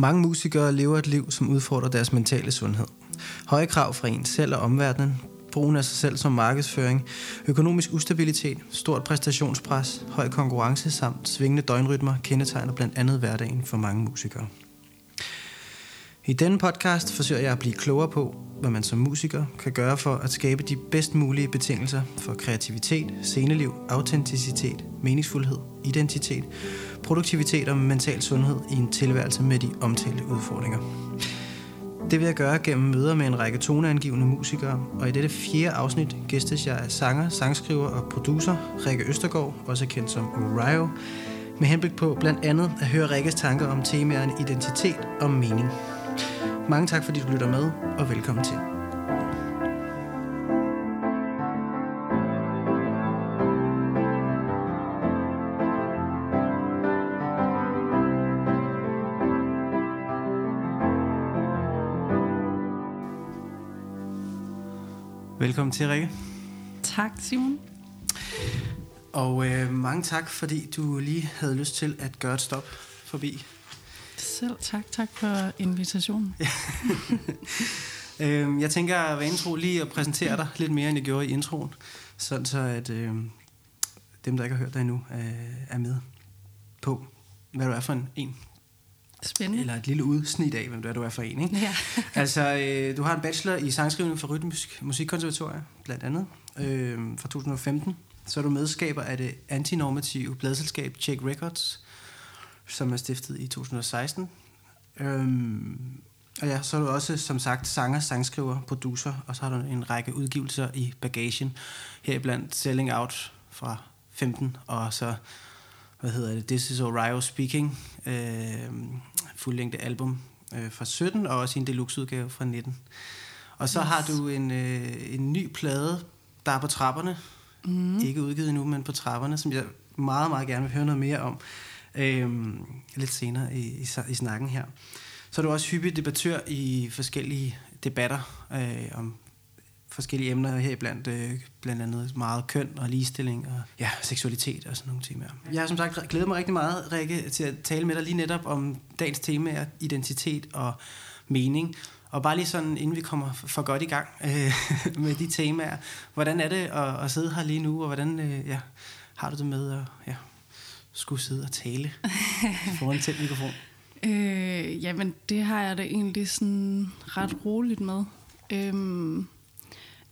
Mange musikere lever et liv, som udfordrer deres mentale sundhed. Høje krav fra en selv og omverdenen, brugen af sig selv som markedsføring, økonomisk ustabilitet, stort præstationspres, høj konkurrence samt svingende døgnrytmer kendetegner blandt andet hverdagen for mange musikere. I denne podcast forsøger jeg at blive klogere på, hvad man som musiker kan gøre for at skabe de bedst mulige betingelser for kreativitet, sceneliv, autenticitet, meningsfuldhed, identitet, produktivitet og mental sundhed i en tilværelse med de omtalte udfordringer. Det vil jeg gøre gennem møder med en række toneangivende musikere, og i dette fjerde afsnit gæstes jeg af sanger, sangskriver og producer Rikke Østergaard, også kendt som Orio, med henblik på blandt andet at høre Rikkes tanker om temaerne identitet og mening. Mange tak fordi du lytter med, og velkommen til. Velkommen til, Rikke. Tak, Simon. Og øh, mange tak, fordi du lige havde lyst til at gøre et stop forbi. Selv tak. Tak for invitationen. øh, jeg tænker at være intro lige at præsentere dig lidt mere, end jeg gjorde i introen. Sådan så, at øh, dem, der ikke har hørt dig endnu, øh, er med på, hvad du er for en, en. Spændende. Eller et lille udsnit af, hvem du er, du er for en. Ikke? Ja. altså, øh, du har en bachelor i sangskrivning fra Rytmisk Musikkonservatorium, blandt andet, øh, fra 2015. Så er du medskaber af det antinormative bladselskab Check Records, som er stiftet i 2016. Øhm, og ja, så er du også, som sagt, sanger, sangskriver, producer, og så har du en række udgivelser i bagagen, heriblandt Selling Out fra 15, og så, hvad hedder det, This is Orio Speaking, øh, fuldlængde album øh, fra 17, og også en deluxe-udgave fra 19. Og så yes. har du en, øh, en ny plade, der er på trapperne, mm. ikke udgivet endnu, men på trapperne, som jeg meget, meget gerne vil høre noget mere om øhm, lidt senere i, i, i snakken her. Så er du også hyppig debattør i forskellige debatter øh, om forskellige emner her blandt øh, blandt andet meget køn og ligestilling og ja, seksualitet og sådan nogle temaer. Jeg har som sagt glædet mig rigtig meget, Rikke, til at tale med dig lige netop om dagens temaer, identitet og mening. Og bare lige sådan, inden vi kommer for godt i gang øh, med de temaer, hvordan er det at, at sidde her lige nu, og hvordan øh, ja, har du det med at ja, skulle sidde og tale foran tæt mikrofon? Øh, jamen, det har jeg da egentlig sådan ret roligt med. Øhm,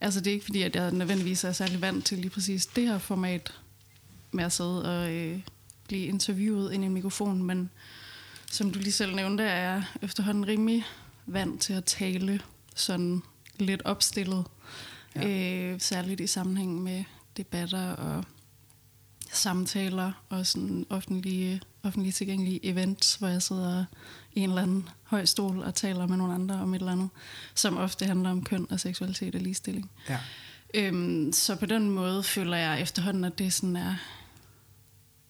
altså, det er ikke fordi, at jeg nødvendigvis er særlig vant til lige præcis det her format med at sidde og øh, blive interviewet ind i en mikrofon, men som du lige selv nævnte, er jeg efterhånden rimelig vant til at tale sådan lidt opstillet. Ja. Øh, særligt i sammenhæng med debatter og samtaler og sådan offentlige, offentlige tilgængelige events, hvor jeg sidder i en eller anden høj stol og taler med nogle andre om et eller andet, som ofte handler om køn og seksualitet og ligestilling. Ja. Øhm, så på den måde føler jeg efterhånden, at det sådan er,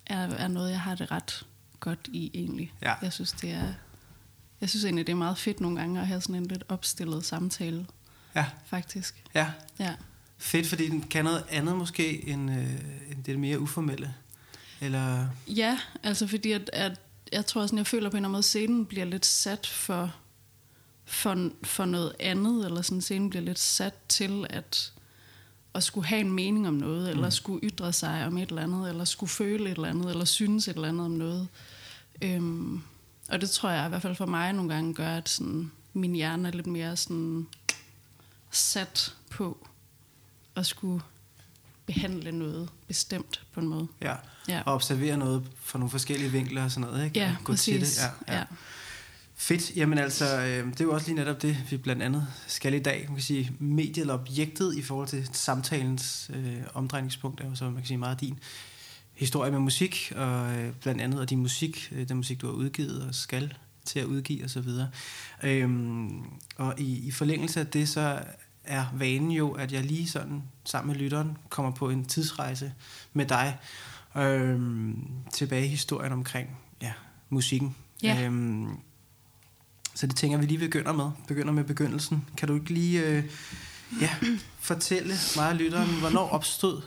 er, er noget, jeg har det ret godt i egentlig. Ja. Jeg synes, det er jeg synes egentlig, det er meget fedt nogle gange at have sådan en lidt opstillet samtale. Ja. Faktisk. Ja. Ja. Fedt, fordi den kan noget andet måske, end, øh, end det mere uformelle? Eller? Ja, altså fordi at, at jeg tror sådan, jeg føler på en eller anden måde, at scenen bliver lidt sat for, for, for noget andet, eller sådan scenen bliver lidt sat til at, at skulle have en mening om noget, mm. eller skulle ytre sig om et eller andet, eller skulle føle et eller andet, eller synes et eller andet om noget. Øhm, og det tror jeg i hvert fald for mig nogle gange gør, at sådan, min hjerne er lidt mere sådan sat på at skulle behandle noget bestemt på en måde. Ja, ja. og observere noget fra nogle forskellige vinkler og sådan noget, ikke? Ja, og gå præcis. Til det. Ja, ja. ja. Fedt. Jamen altså, øh, det er jo også lige netop det, vi blandt andet skal i dag. Man kan sige, mediet eller objektet i forhold til samtalens øh, omdrejningspunkt er jo så, man kan sige, meget din historie med musik, og øh, blandt andet og din musik, øh, den musik, du har udgivet og skal til at udgive osv. Øhm, og i, i forlængelse af det, så er vanen jo, at jeg lige sådan sammen med lytteren kommer på en tidsrejse med dig øhm, tilbage i historien omkring ja, musikken. Ja. Øhm, så det tænker vi lige begynder med. Begynder med begyndelsen. Kan du ikke lige øh, ja, fortælle mig og lytteren, hvornår opstod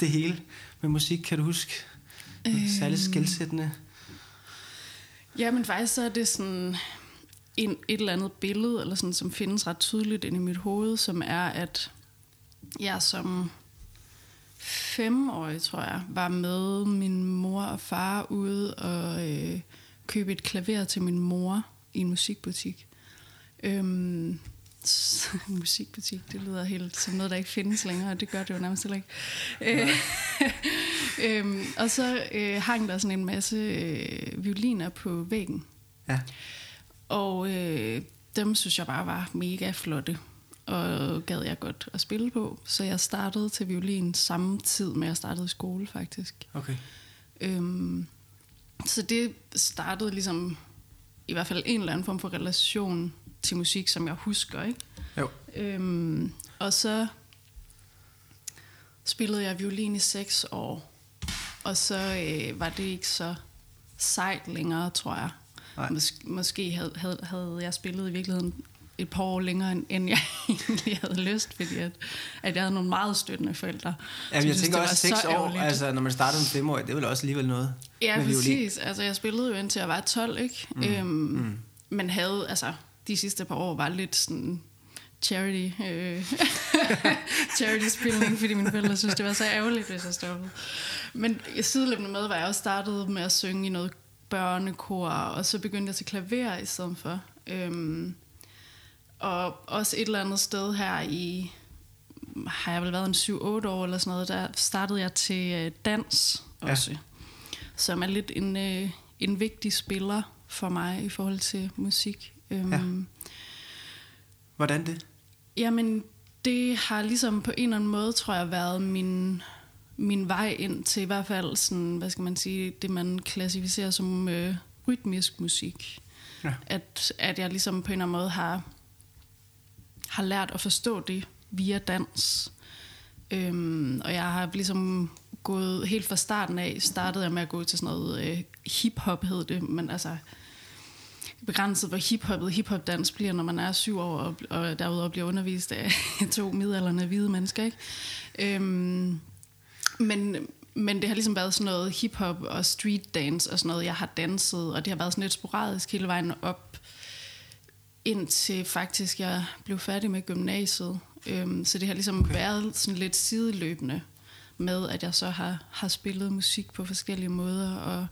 det hele med musik? Kan du huske? Øh, særligt skældsættende? Ja, men faktisk så er det sådan en, et eller andet billede, eller sådan, som findes ret tydeligt inde i mit hoved, som er, at jeg som femårig, tror jeg, var med min mor og far ude og øh, købe et klaver til min mor i en musikbutik. Øhm, musikbutik, det lyder helt som noget, der ikke findes længere, og det gør det jo nærmest heller ikke. Øh, øhm, og så øh, hang der sådan en masse øh, violiner på væggen. Ja. Og øh, dem synes jeg bare var mega flotte, og gad jeg godt at spille på. Så jeg startede til violin samme tid med, at jeg startede i skole faktisk. Okay. Øhm, så det startede ligesom i hvert fald en eller anden form for relation til musik, som jeg husker, ikke? Jo. Øhm, og så spillede jeg violin i seks år, og så øh, var det ikke så sejt længere, tror jeg. Mås- måske havde, havde, havde jeg spillet i virkeligheden et par år længere, end- jeg egentlig havde lyst, fordi at, at jeg havde nogle meget støttende forældre. Som jeg syntes, tænker også seks år, ærgerligt. altså når man starter fem år, det er vel også alligevel noget Ja, præcis. Altså, jeg spillede jo indtil jeg var 12, ikke? Mm. Øhm, mm. Men havde, altså, de sidste par år var lidt sådan charity, øh, charity-spilning, fordi mine forældre synes, det var så ærgerligt, hvis jeg stoppede. Men sideløbende med, var jeg også startet med at synge i noget børnekor, og så begyndte jeg til klaver i stedet for. Øhm, og også et eller andet sted her i, har jeg vel været en 7-8 år eller sådan noget, der startede jeg til øh, dans også. Ja. Som er lidt en, øh, en vigtig spiller for mig i forhold til musik. Øhm, Ja. Hvordan det? Jamen, det har ligesom på en eller anden måde, tror jeg, været min, min vej ind til i hvert fald sådan, hvad skal man sige, det man klassificerer som øh, rytmisk musik. Ja. At, at jeg ligesom på en eller anden måde har, har lært at forstå det via dans. Øhm, og jeg har ligesom gået helt fra starten af, startede jeg med at gå til sådan noget øh, hip-hop hed det, men altså begrænset, hvor hiphoppet hiphop-dans bliver, når man er syv år, og, og derudover bliver undervist af to midalderne hvide mennesker. Ikke? Øhm, men, men det har ligesom været sådan noget hiphop og street dance og sådan noget, jeg har danset, og det har været sådan lidt sporadisk hele vejen op, indtil faktisk jeg blev færdig med gymnasiet. Øhm, så det har ligesom okay. været sådan lidt sideløbende med, at jeg så har, har spillet musik på forskellige måder, og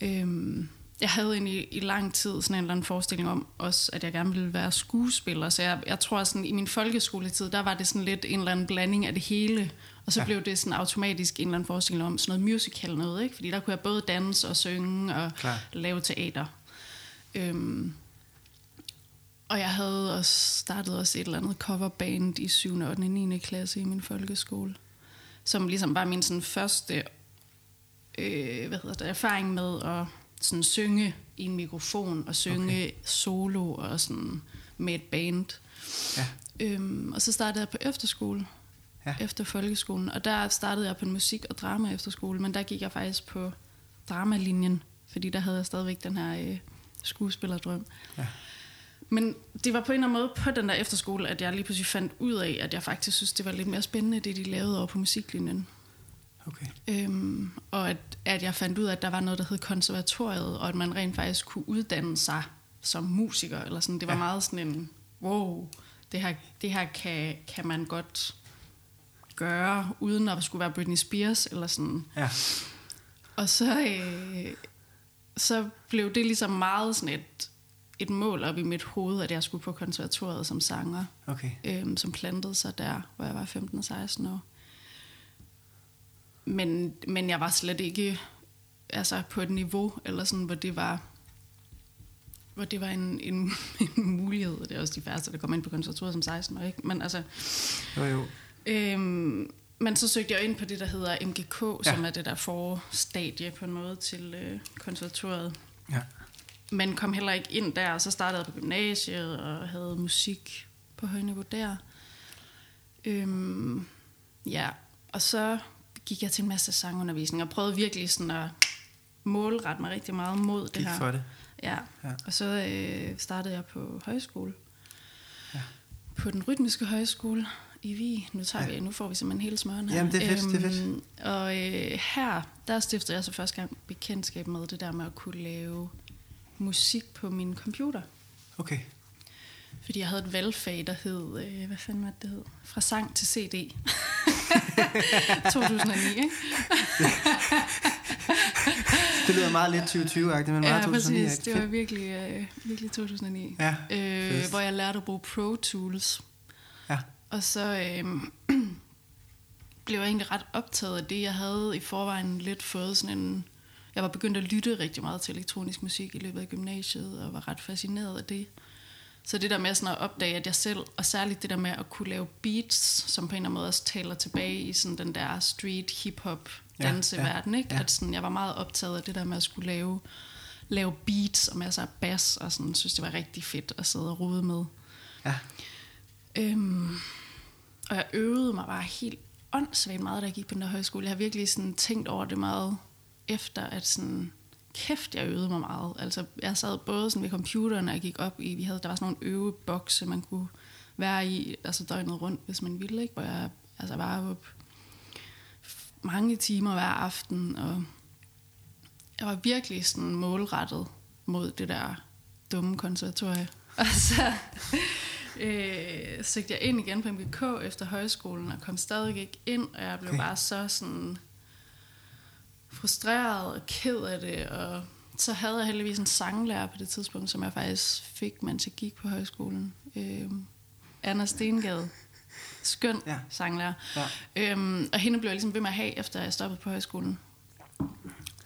øhm, jeg havde egentlig i lang tid sådan en eller anden forestilling om også, at jeg gerne ville være skuespiller. Så jeg, jeg tror sådan, i min folkeskoletid, der var det sådan lidt en eller anden blanding af det hele. Og så Ja. blev det sådan automatisk en eller anden forestilling om sådan noget musical noget, ikke? Fordi der kunne jeg både danse og synge og Klar. lave teater. Øhm, og jeg havde også startet også et eller andet coverband i 7. og 8. 9. klasse i min folkeskole. Som ligesom var min sådan første øh, hvad hedder det, erfaring med at sådan synge i en mikrofon og synge okay. solo og sådan med et band. Ja. Øhm, og så startede jeg på efterskole, Ja. efter folkeskolen. Og der startede jeg på en musik- og drama efterskole, men der gik jeg faktisk på dramalinjen, fordi der havde jeg stadigvæk den her øh, skuespillerdrøm. Ja. Men det var på en eller anden måde på den der efterskole, at jeg lige pludselig fandt ud af, at jeg faktisk synes, det var lidt mere spændende, det de lavede over på musiklinjen. Okay. Øhm, og at, at jeg fandt ud af, at der var noget, der hed konservatoriet, og at man rent faktisk kunne uddanne sig som musiker. Eller sådan. Det var ja. meget sådan en, wow, det her, det her kan, kan man godt gøre, uden at skulle være Britney Spears. Eller sådan. Ja. Og så, øh, så blev det ligesom meget sådan et, et mål op i mit hoved, at jeg skulle på konservatoriet som sanger Okay. øhm, som plantede sig der, hvor jeg var 15 og 16 år. Men, men jeg var slet ikke altså på et niveau, eller sådan, hvor det var hvor det var en, en, en mulighed. Det er også de færreste, der kommer ind på konservatoriet som 16 år, ikke? Men altså, Jo, jo. Øhm, men så søgte jeg ind på det, der hedder MGK, Ja. som er det der forstadie på en måde til øh, konservatoriet. Ja. Men kom heller ikke ind der, og så startede jeg på gymnasiet og havde musik på højniveau der. Øhm, ja, og så gik jeg til en masse sangundervisning og prøvede virkelig sådan at målrette mig rigtig meget mod det Gik her. for det. Ja, Ja. og så øh, startede jeg på højskole. Ja. På den rytmiske højskole i Vi. Nu, tager Ja. vi, nu får vi simpelthen hele smøren her. Jamen, det er fedt, det er fedt. Øhm, Og øh, her, der stiftede jeg så første gang bekendtskab med det der med at kunne lave musik på min computer. Okay. Fordi jeg havde et valgfag, der hed, øh, hvad fanden var det, det hed? Fra sang til CD. 2009, ikke? det lyder meget lidt 2020-agtigt, men meget ja, 2009 præcis. Det var virkelig, øh, virkelig 2009. Ja, øh, hvor jeg lærte at bruge Pro Tools. Og så øh, blev jeg egentlig ret optaget af det. Jeg havde i forvejen lidt fået sådan en... Jeg var begyndt at lytte rigtig meget til elektronisk musik i løbet af gymnasiet, og var ret fascineret af det. Så det der med sådan at opdage, at jeg selv, og særligt det der med at kunne lave beats, som på en eller anden måde også taler tilbage i sådan den der street hip-hop danseverden, ja, ja, ikke? Ja. At sådan, jeg var meget optaget af det der med at skulle lave, lave beats og masser af bass, og sådan, synes det var rigtig fedt at sidde og rode med. Ja. Øhm, og jeg øvede mig bare helt åndssvagt meget, da jeg gik på den der højskole. Jeg har virkelig sådan tænkt over det meget efter, at sådan, kæft, jeg øvede mig meget. Altså, jeg sad både sådan ved computeren, og jeg gik op i, vi havde, der var sådan nogle øvebokse, man kunne være i, altså døgnet rundt, hvis man ville, ikke? Hvor jeg altså, var op mange timer hver aften, og jeg var virkelig sådan målrettet mod det der dumme konservatorie. Og så øh, søgte jeg ind igen på MGK efter højskolen, og kom stadig ikke ind, og jeg blev okay. bare så sådan frustreret og ked af det, og så havde jeg heldigvis en sanglærer på det tidspunkt, som jeg faktisk fik, mens jeg gik på højskolen. Øh, Anna Stengade. Skøn ja. sanglærer. Ja. Øhm, og hende blev jeg ligesom ved med at have, efter jeg stoppede på højskolen.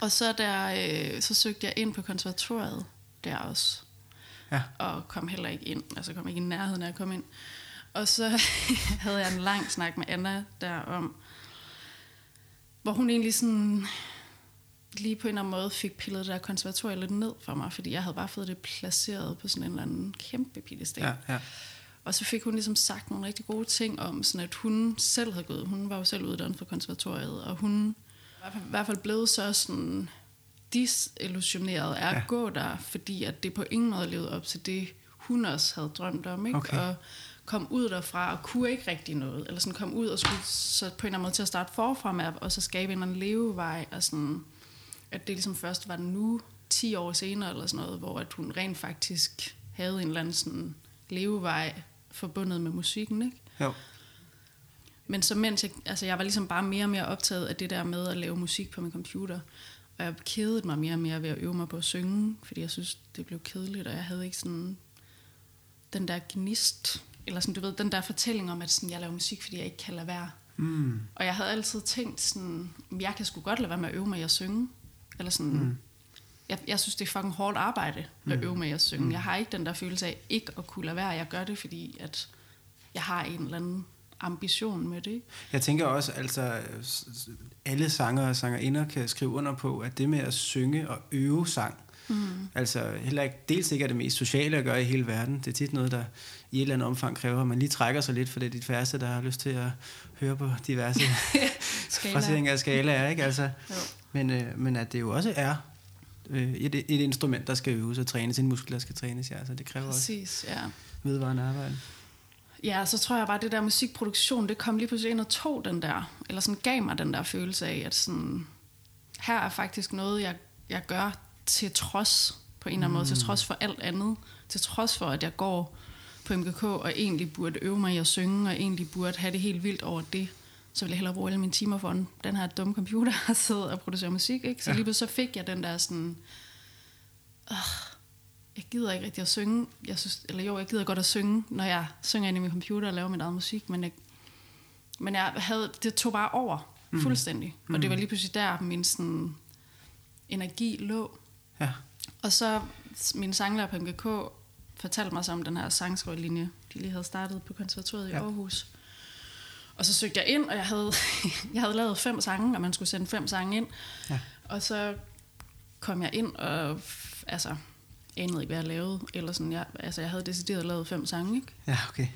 Og så, der, øh, så søgte jeg ind på konservatoriet der også. Ja. Og kom heller ikke ind. Altså kom ikke i nærheden af at komme ind. Og så havde jeg en lang snak med Anna der om, hvor hun egentlig sådan lige på en eller anden måde fik pillet det der konservatoriet lidt ned for mig, fordi jeg havde bare fået det placeret på sådan en eller anden kæmpe piedestal. Ja, ja. Og så fik hun ligesom sagt nogle rigtig gode ting om, sådan at hun selv havde gået, hun var jo selv uddannet fra konservatoriet, og hun var i hvert fald blevet så sådan disillusioneret af at ja. gå der, fordi at det på ingen måde levede op til det, hun også havde drømt om, ikke? Okay. Og kom ud derfra og kunne ikke rigtig noget, eller sådan kom ud og skulle så på en eller anden måde til at starte forfra med, og så skabe en eller anden levevej, og sådan, at det ligesom først var nu, 10 år senere eller sådan noget, hvor at hun rent faktisk havde en eller anden sådan levevej forbundet med musikken, ikke? Jo. Men så mens jeg, altså jeg var ligesom bare mere og mere optaget af det der med at lave musik på min computer, og jeg kedede mig mere og mere ved at øve mig på at synge, fordi jeg synes, det blev kedeligt, og jeg havde ikke sådan den der gnist, eller sådan, du ved, den der fortælling om, at sådan, jeg laver musik, fordi jeg ikke kan lade være. Mm. Og jeg havde altid tænkt sådan, jeg kan sgu godt lade være med at øve mig i at synge. Eller sådan, mm. jeg, jeg synes, det er fucking hårdt arbejde at øve mig i at synge. Mm. Jeg har ikke den der følelse af ikke at kunne lade være. Jeg gør det, fordi at jeg har en eller anden ambition med det. Jeg tænker også, altså alle sanger og sangerinder kan skrive under på, at det med at synge og øve sang, mm. altså heller ikke, dels ikke er det mest sociale at gøre i hele verden. Det er tit noget, der i et eller andet omfang kræver, at man lige trækker sig lidt, for det er de færreste, der har lyst til at høre på diverse fraseringer af skalaer, ikke? Altså, men, øh, men at det jo også er øh, et, et instrument, der skal øves og trænes, en muskel, der skal trænes, ja. Altså, det kræver Præcis, også ja. vedvarende arbejde. Ja, så tror jeg bare, at det der musikproduktion, det kom lige pludselig ind og tog den der, eller sådan gav mig den der følelse af, at sådan, her er faktisk noget, jeg, jeg gør til trods, på en eller anden mm. måde, til trods for alt andet, til trods for, at jeg går på MGK, og egentlig burde øve mig i at synge, og egentlig burde have det helt vildt over det, så ville jeg hellere bruge alle mine timer foran den her dumme computer og sidde og producere musik. Ikke? Så ja. lige pludselig så fik jeg den der sådan, øh, jeg gider ikke rigtig at synge. Jeg synes, eller jo, jeg gider godt at synge, når jeg synger ind i min computer og laver min eget musik, men jeg, men jeg havde, det tog bare over mm. fuldstændig. Mm. Og det var lige pludselig der, min sådan, energi lå. Ja. Og så min sanglærer på MGK fortalte mig så om den her sangskrivlinje, de lige havde startet på konservatoriet ja. i Aarhus. Og så søgte jeg ind, og jeg havde, jeg havde lavet fem sange, og man skulle sende fem sange ind. Ja. Og så kom jeg ind, og altså, anede ikke, hvad jeg lavede. Eller sådan, jeg, altså, jeg havde decideret lavet fem sange, ikke? Ja, okay.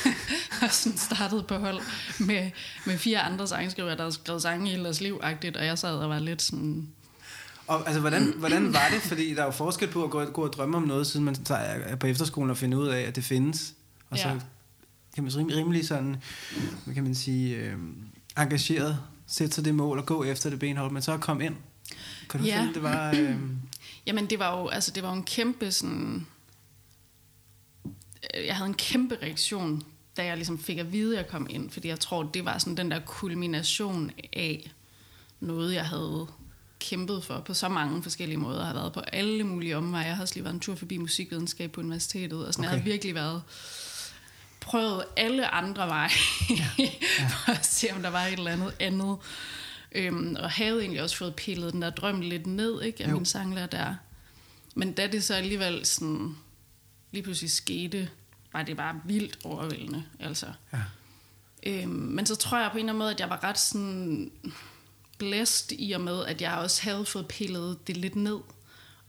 og sådan startede på hold med, med fire andre sangskrivere, der havde skrevet sange i hele deres liv -agtigt, og jeg sad og var lidt sådan... Og altså, hvordan, hvordan var det? Fordi der er jo forskel på at gå, gå og drømme om noget, siden man er på efterskolen og finder ud af, at det findes. Og så ja. kan man rimelig, rimelig sådan, hvad kan man sige, øh, engageret sætte sig det mål og gå efter det benhold, men så kom ind. Kan du ja. finde, det var... Øh... Jamen, det var jo, altså, det var jo en kæmpe sådan... øh, Jeg havde en kæmpe reaktion, da jeg ligesom fik at vide, at jeg kom ind, fordi jeg tror, det var sådan den der kulmination af noget, jeg havde kæmpet for på så mange forskellige måder. Jeg har været på alle mulige omveje. Jeg har også lige været en tur forbi musikvidenskab på universitetet, og sådan, okay. jeg har virkelig været prøvet alle andre veje, ja. Ja. for at se, om der var et eller andet andet. Øhm, og havde egentlig også fået pillet den der drøm lidt ned, ikke, af Jo. min sanglærer der. Men da det så alligevel sådan, lige pludselig skete, var det bare vildt overvældende. Altså. Ja. Øhm, men så tror jeg på en eller anden måde, at jeg var ret sådan blæst i og med, at jeg også havde fået pillet det lidt ned.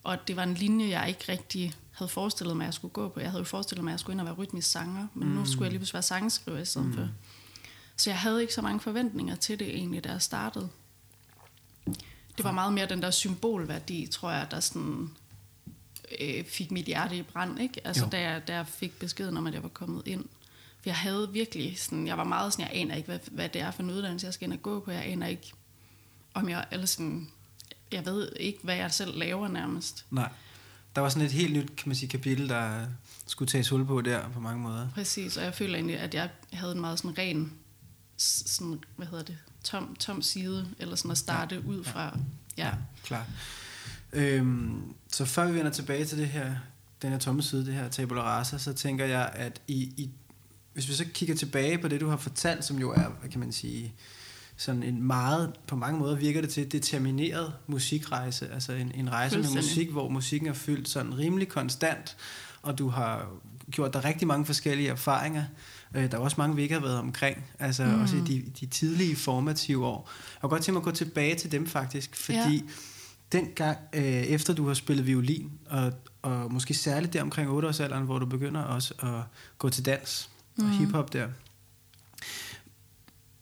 Og det var en linje, jeg ikke rigtig havde forestillet mig, at jeg skulle gå på. Jeg havde jo forestillet mig, at jeg skulle ind og være rytmisk sanger, men mm. nu skulle jeg lige pludselig være sangskriver i stedet mm. for. Så jeg havde ikke så mange forventninger til det egentlig, da jeg startede. Det var meget mere den der symbolværdi, tror jeg, der sådan, øh, fik mit hjerte i brand, ikke? Altså Jo. da jeg, da jeg fik beskeden om, at jeg var kommet ind. For jeg havde virkelig sådan, jeg var meget sådan, jeg aner ikke, hvad, hvad det er for en uddannelse, jeg skal ind og gå på. Jeg aner ikke, om jeg, eller sådan, jeg ved ikke, hvad jeg selv laver nærmest. Nej. Der var sådan et helt nyt, kan man sige, kapitel, der skulle tages hul på der på mange måder. Præcis, og jeg føler egentlig, at jeg havde en meget sådan ren, sådan, hvad hedder det, tom, tom side, eller sådan at starte ja. ud fra, ja. ja. Klar. Øhm, så før vi vender tilbage til det her, den her tomme side, det her tabula rasa, så tænker jeg, at i, i, hvis vi så kigger tilbage på det, du har fortalt, som jo er, hvad kan man sige, sådan en meget, på mange måder virker det til, determineret musikrejse, altså en, en rejse med musik, hvor musikken er fyldt sådan rimelig konstant, og du har gjort dig rigtig mange forskellige erfaringer. Øh, der er også mange, vi ikke har været omkring, altså mm. også i de, de tidlige formative år. Jeg kunne godt tænke mig at gå tilbage til dem faktisk, fordi Ja. dengang, øh, efter du har spillet violin, og, og måske særligt der omkring 8-årsalderen, hvor du begynder også at gå til dans og Mhm. hiphop der.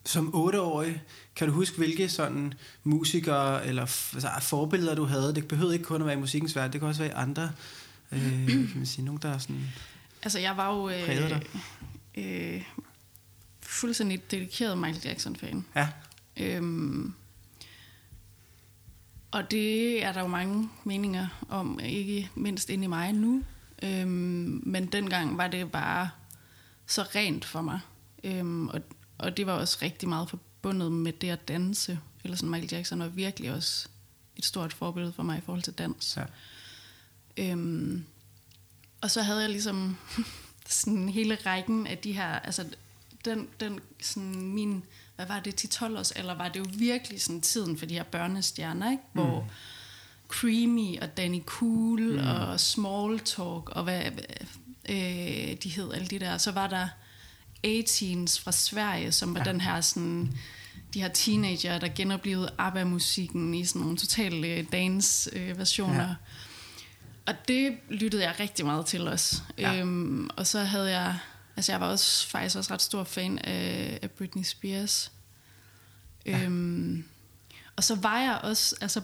Som 8-årig, kan du huske, hvilke sådan musikere eller altså, forbilleder du havde? Det behøvede ikke kun at være i musikkens verden, det kan også være i andre, øh, kan man sige, nogen der er sådan... Altså, jeg var jo øh, dig? Øh, fuldstændig dedikeret Michael Jackson-fan. Ja, Øhm, og det er der jo mange meninger om, ikke mindst inde i mig nu. Øhm, men dengang var det bare så rent for mig. Øhm, og, og det var også rigtig meget forbundet med det at danse. Eller sådan Michael Jackson var virkelig også et stort forbillede for mig i forhold til dans. ja. Øhm, og så havde jeg ligesom sådan hele rækken af de her, altså den, den sådan min, hvad var det, 10-12 års, eller var det jo virkelig sådan tiden for de her børnestjerner, ikke? Hvor Mm. Creamy og Danny Cool mm. og Small Talk og hvad, øh, de hed, alle de der. Så var der 18s fra Sverige, som var Ja. den her sådan, de her teenager, der genoplevede ABBA-musikken i sådan nogle totale øh, dance-versioner. Ja. Og det lyttede jeg rigtig meget til også. Ja. Øhm, og så havde jeg, altså jeg var også faktisk også ret stor fan af, af Britney Spears. Ja. Øhm, og så var jeg også, altså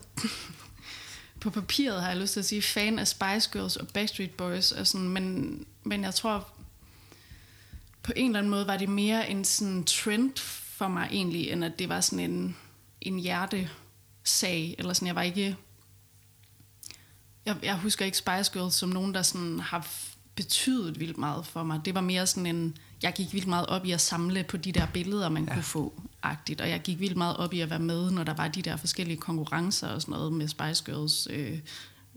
på papiret har jeg lyst til at sige, fan af Spice Girls og Backstreet Boys, og sådan, men, men jeg tror, på en eller anden måde var det mere en sådan trend for mig egentlig, end at det var sådan en, en hjertesag, eller sådan, jeg var ikke, jeg, jeg husker ikke Spice Girls som nogen, der sådan har betydet vildt meget for mig. Det var mere sådan en, jeg gik vildt meget op i at samle på de der billeder, man Ja. kunne få agtigt, og jeg gik vildt meget op i at være med, når der var de der forskellige konkurrencer og sådan noget med Spice Girls, øh,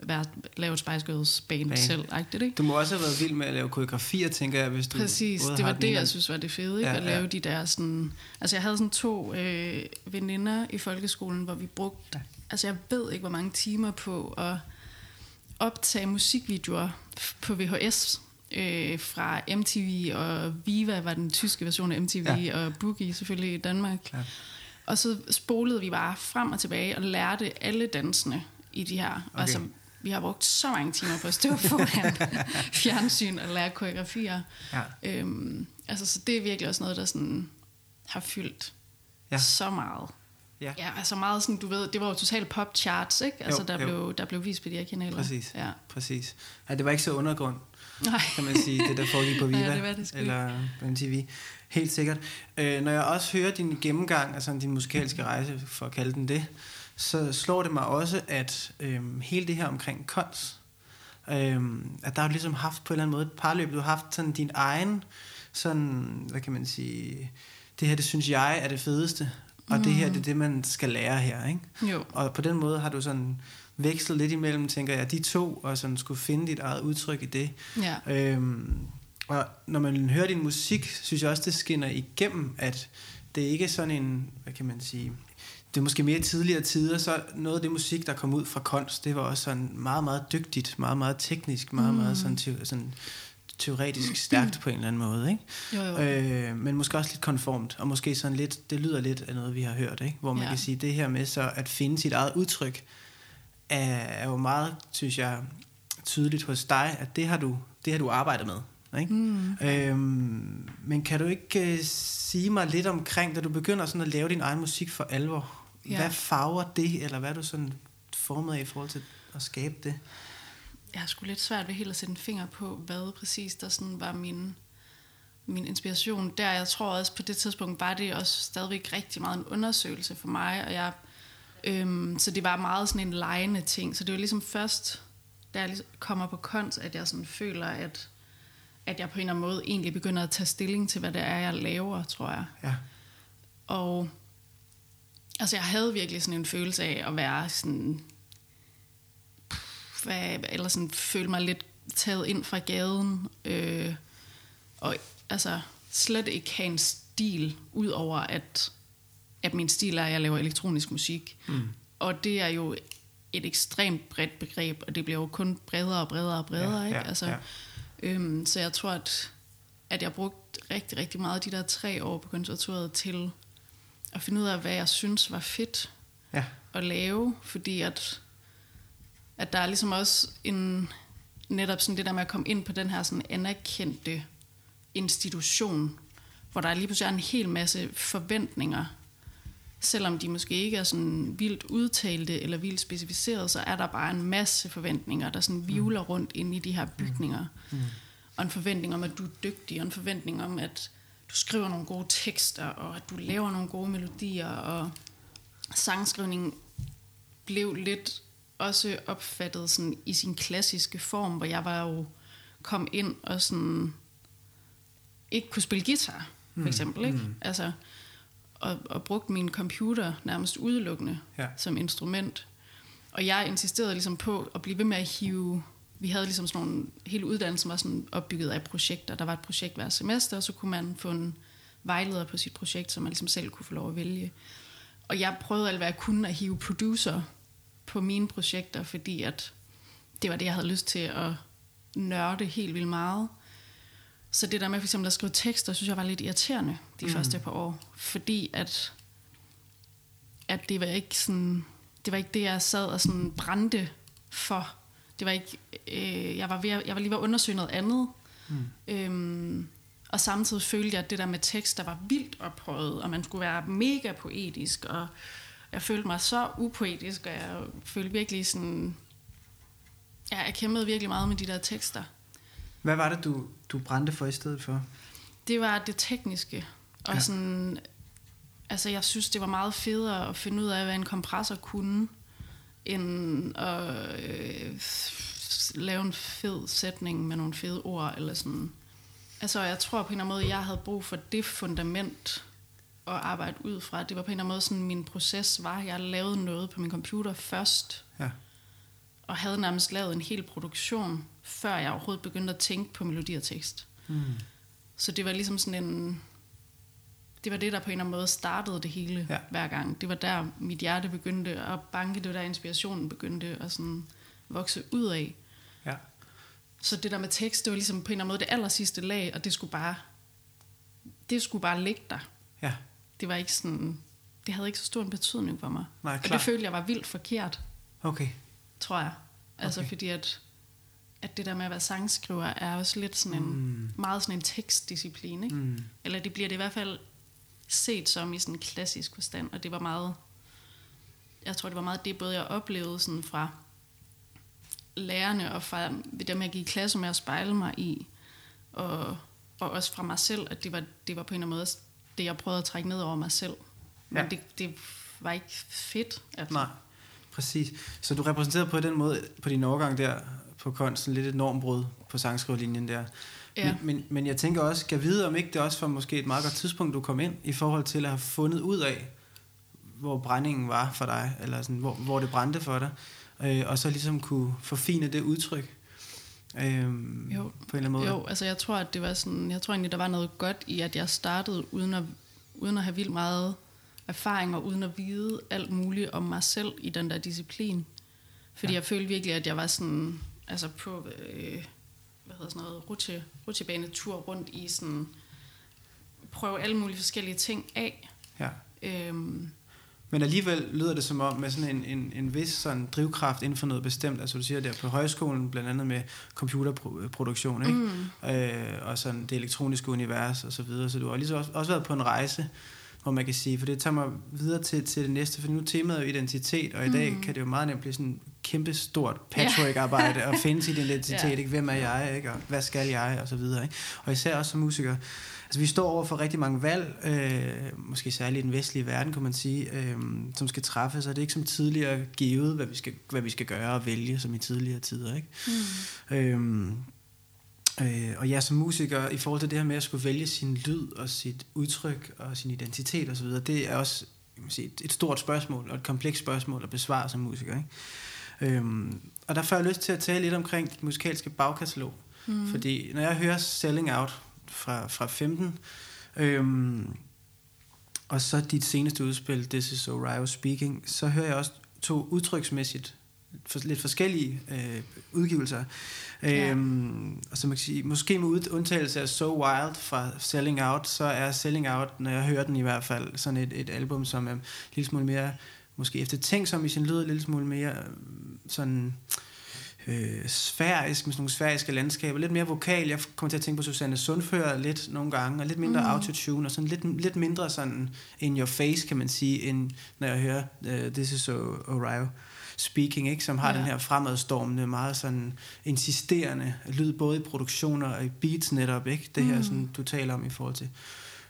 være, lave et Spice Girls band, Band. selv, agtigt, ikke? Du må også have været vild med at lave koreografier, tænker jeg, hvis du Præcis, det var det, jeg synes var det fede, ikke? Ja, at lave ja. de der sådan... Altså, jeg havde sådan to øh, veninder i folkeskolen, hvor vi brugte... Ja. Altså, jeg ved ikke, hvor mange timer på at optage musikvideoer på VHS øh, fra MTV, og Viva var den tyske version af MTV, Ja. og Boogie selvfølgelig i Danmark. Klart. Og så spolede vi bare frem og tilbage og lærte alle dansene i de her. Okay. Altså, vi har brugt så mange timer på at stå foran fjernsyn og lære koreografier. Ja. Øhm, altså, så det er virkelig også noget, der sådan har fyldt ja. så meget. Ja. ja, altså meget sådan, du ved, det var jo totalt pop charts, ikke? Altså, Jo, der, jo. Blev, der blev vist på de her kanaler. Præcis. Ja. Præcis. Ja, det var ikke så undergrund, Nej. kan man sige, det der foregik på Viva Ja, det var det sgu eller på MTV. Helt sikkert. Øh, når jeg også hører din gennemgang, altså din musikalske rejse, for at kalde den det, så slår det mig også, at øhm, hele det her omkring kons, øhm, at der har du ligesom haft på en eller anden måde et parløb, du har haft sådan din egen, sådan, hvad kan man sige, det her, det synes jeg er det fedeste, og mm. det her, det er det, man skal lære her, ikke? Jo. Og på den måde har du sådan vekslet lidt imellem, tænker jeg, de to, og sådan skulle finde dit eget udtryk i det. Ja. Øhm, og når man hører din musik, synes jeg også, det skinner igennem, at det ikke er sådan en, hvad kan man sige, det er måske mere tidligere tider, så noget af det musik, der kom ud fra kunst, det var også sådan meget, meget dygtigt, meget, meget teknisk, meget, mm. meget sådan, sådan teoretisk stærkt på en eller anden måde, ikke? Jo, jo. Øh, men måske også lidt konformt, og måske sådan lidt, det lyder lidt af noget, vi har hørt, ikke? Hvor man Ja. kan sige, det her med så at finde sit eget udtryk, er, er jo meget, synes jeg, tydeligt hos dig, at det har du, det har du arbejdet med. Ikke? Mm. Øhm, men kan du ikke uh, sige mig lidt omkring, da du begynder sådan at lave din egen musik for alvor? Ja. Hvad farver det, eller hvad er du sådan formet af i forhold til at skabe det? Jeg har sgu lidt svært ved helt at sætte en finger på, hvad præcis der sådan var min, min inspiration. Der, jeg tror også på det tidspunkt, var det også stadigvæk rigtig meget en undersøgelse for mig, og jeg, øhm, så det var meget sådan en lejende ting. Så det var ligesom først, da jeg ligesom kommer på kons, at jeg sådan føler, at, at jeg på en eller anden måde egentlig begynder at tage stilling til, hvad det er, jeg laver, tror jeg. Ja. Og altså, jeg havde virkelig sådan en følelse af at være sådan, eller sådan føle mig lidt taget ind fra gaden, øh, og altså slet ikke have en stil, ud over at, at min stil er, at jeg laver elektronisk musik. Mm. Og det er jo et ekstremt bredt begreb, og det bliver jo kun bredere og bredere og bredere. Ja, ikke? ja, altså, ja. Øhm, så jeg tror, at, at jeg brugte rigtig, rigtig meget de der tre år på konservatoriet til at finde ud af, hvad jeg synes var fedt Ja. at lave, fordi at, at der er ligesom også en, netop sådan det der med at komme ind på den her sådan anerkendte institution, hvor der lige pludselig er en hel masse forventninger, selvom de måske ikke er sådan vildt udtalte eller vildt specificeret, så er der bare en masse forventninger, der sådan vivler rundt inde i de her bygninger. Mm. Og en forventning om, at du er dygtig, og en forventning om, at du skriver nogle gode tekster, og at du laver nogle gode melodier, og sangskrivningen blev lidt også opfattet sådan i sin klassiske form, hvor jeg var jo kom ind og sådan ikke kunne spille guitar, for eksempel, ikke? Altså, og, og brugte min computer nærmest udelukkende Ja. som instrument. Og jeg insisterede ligesom på at blive ved med at hive... Vi havde ligesom sådan nogle... Hele uddannelsen var sådan opbygget af projekter. Der var et projekt hver semester, og så kunne man få en vejleder på sit projekt, som man ligesom selv kunne få lov at vælge. Og jeg prøvede alt, hvad jeg kunne at hive producer på mine projekter, fordi at det var det, jeg havde lyst til at nørde helt vildt meget. Så det der med for eksempel at skrive tekster, synes jeg var lidt irriterende de mm. første par år. Fordi at, at det var ikke sådan, det var ikke det, jeg sad og sådan brændte for. Det var ikke, øh, jeg, var ved, jeg var lige ved at undersøge noget andet. Mm. Øhm, og samtidig følte jeg, at det der med tekst, der var vildt ophøjet, og man skulle være mega poetisk, og jeg følte mig så upoetisk, og jeg følte virkelig sådan... Ja, jeg kæmpede virkelig meget med de der tekster. Hvad var det, du, du brændte for i stedet for? Det var det tekniske. Og Ja. sådan, altså jeg synes, det var meget federe at finde ud af, hvad en kompressor kunne, end at øh, lave en fed sætning med nogle fede ord, eller sådan. Altså jeg tror på en eller anden måde, jeg havde brug for det fundament at arbejde ud fra. Det var på en eller anden måde sådan, min proces var, jeg lavede noget på min computer først, Ja. og havde nærmest lavet en hel produktion, før jeg overhovedet begyndte at tænke på melodi og tekst. Mm. Så det var ligesom sådan en... Det var det, der på en eller anden måde startede det hele ja. hver gang. Det var der, mit hjerte begyndte at banke. Det var der, inspirationen begyndte at sådan vokse ud af. Ja. Så det der med tekst, det var ligesom på en eller anden måde det aller sidste lag, og det skulle bare... Det skulle bare ligge der. Ja. Det var ikke sådan... Det havde ikke så stor en betydning for mig. Nej, og klart. det følte jeg var vildt forkert, Okay. tror jeg. Altså okay. fordi at, at det der med at være sangskriver er også lidt sådan en, mm. meget sådan en tekstdisciplin, ikke? Mm. Eller det bliver det i hvert fald set som i sådan en klassisk forstand, og det var meget, jeg tror det var meget det, både jeg oplevede sådan fra lærerne og fra dem, jeg gik i klasse med at spejle mig i, og, og også fra mig selv, at det var, det var på en eller anden måde det, jeg prøvede at trække ned over mig selv. Men Ja. det, det var ikke fedt. Altså. Nej. Præcis. Så du repræsenterer på den måde, på din overgang der, på kunsten, lidt et normbrud på sangskrivlinjen der. Ja. Men, men, men jeg tænker også, kan vide, om ikke det også var måske et meget godt tidspunkt, du kom ind, i forhold til at have fundet ud af, hvor brændingen var for dig, eller sådan, hvor, hvor det brændte for dig, øh, og så ligesom kunne forfine det udtryk. Øhm, Jo. På en eller anden måde. Jo, altså jeg tror, at det var sådan, jeg tror egentlig, der var noget godt i, at jeg startede uden at, uden at have vildt meget erfaring, og uden at vide alt muligt om mig selv i den der disciplin. Fordi Ja. jeg følte virkelig, at jeg var sådan, altså på, øh, hvad hedder sådan noget, rutsche, rutsjebanetur rundt i sådan, prøve alle mulige forskellige ting af. Ja. Øhm, Men alligevel lyder det som om, med sådan en, en, en vis sådan drivkraft inden for noget bestemt, altså du siger der på højskolen, blandt andet med computerproduktion, ikke? mm, øh, og sådan det elektroniske univers og så videre. Så du har ligesom også, også været på en rejse, hvor man kan sige, for det tager mig videre til, til det næste, for nu er temaet jo identitet, og i dag Mhm. kan det jo meget nemt blive sådan kæmpe stort patchwork-arbejde og finde sin identitet, Ja. ikke? hvem er jeg, ikke? og hvad skal jeg, og så videre. Ikke? Og især også som musiker. Altså vi står over for rigtig mange valg, øh, måske særligt i den vestlige verden, kunne man sige, øh, som skal træffes, og det er ikke som tidligere givet, hvad vi skal, hvad vi skal gøre og vælge, som i tidligere tider. Ikke? mm, Øhm, øh, og jeg som musiker, i forhold til det her med at skulle vælge sin lyd og sit udtryk og sin identitet osv., det er også kan sige, et- et stort spørgsmål og et komplekst spørgsmål at besvare som musiker. Ikke? Øhm, og der får jeg lyst til at tale lidt omkring dit musikalske bagkatalog. mm, Fordi når jeg hører Selling Out fra, fra 15, øhm, og så dit seneste udspil, This is Orion Speaking, så hører jeg også to udtryksmæssigt for, lidt forskellige øh, udgivelser. Ja. Øhm, og så man kan sige, måske med undtagelse af So Wild fra Selling Out, så er Selling Out, når jeg hører den i hvert fald, sådan et, et album, som er en lille smule mere, måske eftertænksom i sin lyd, en lille smule mere øh, sådan øh, sfærisk, med sådan nogle sfæriske landskaber, lidt mere vokal. Jeg kommer til at tænke på Susanne Sundfør lidt nogle gange, og lidt mindre mm. Mhm. autotune, og sådan lidt, lidt mindre sådan in your face, kan man sige, end når jeg hører uh, This is Orion Speaking, ikke, som har ja. Den her fremadstormende, meget sådan insisterende lyd, både i produktioner og i beats netop, ikke? Det her, Mm. sådan, du taler om i forhold til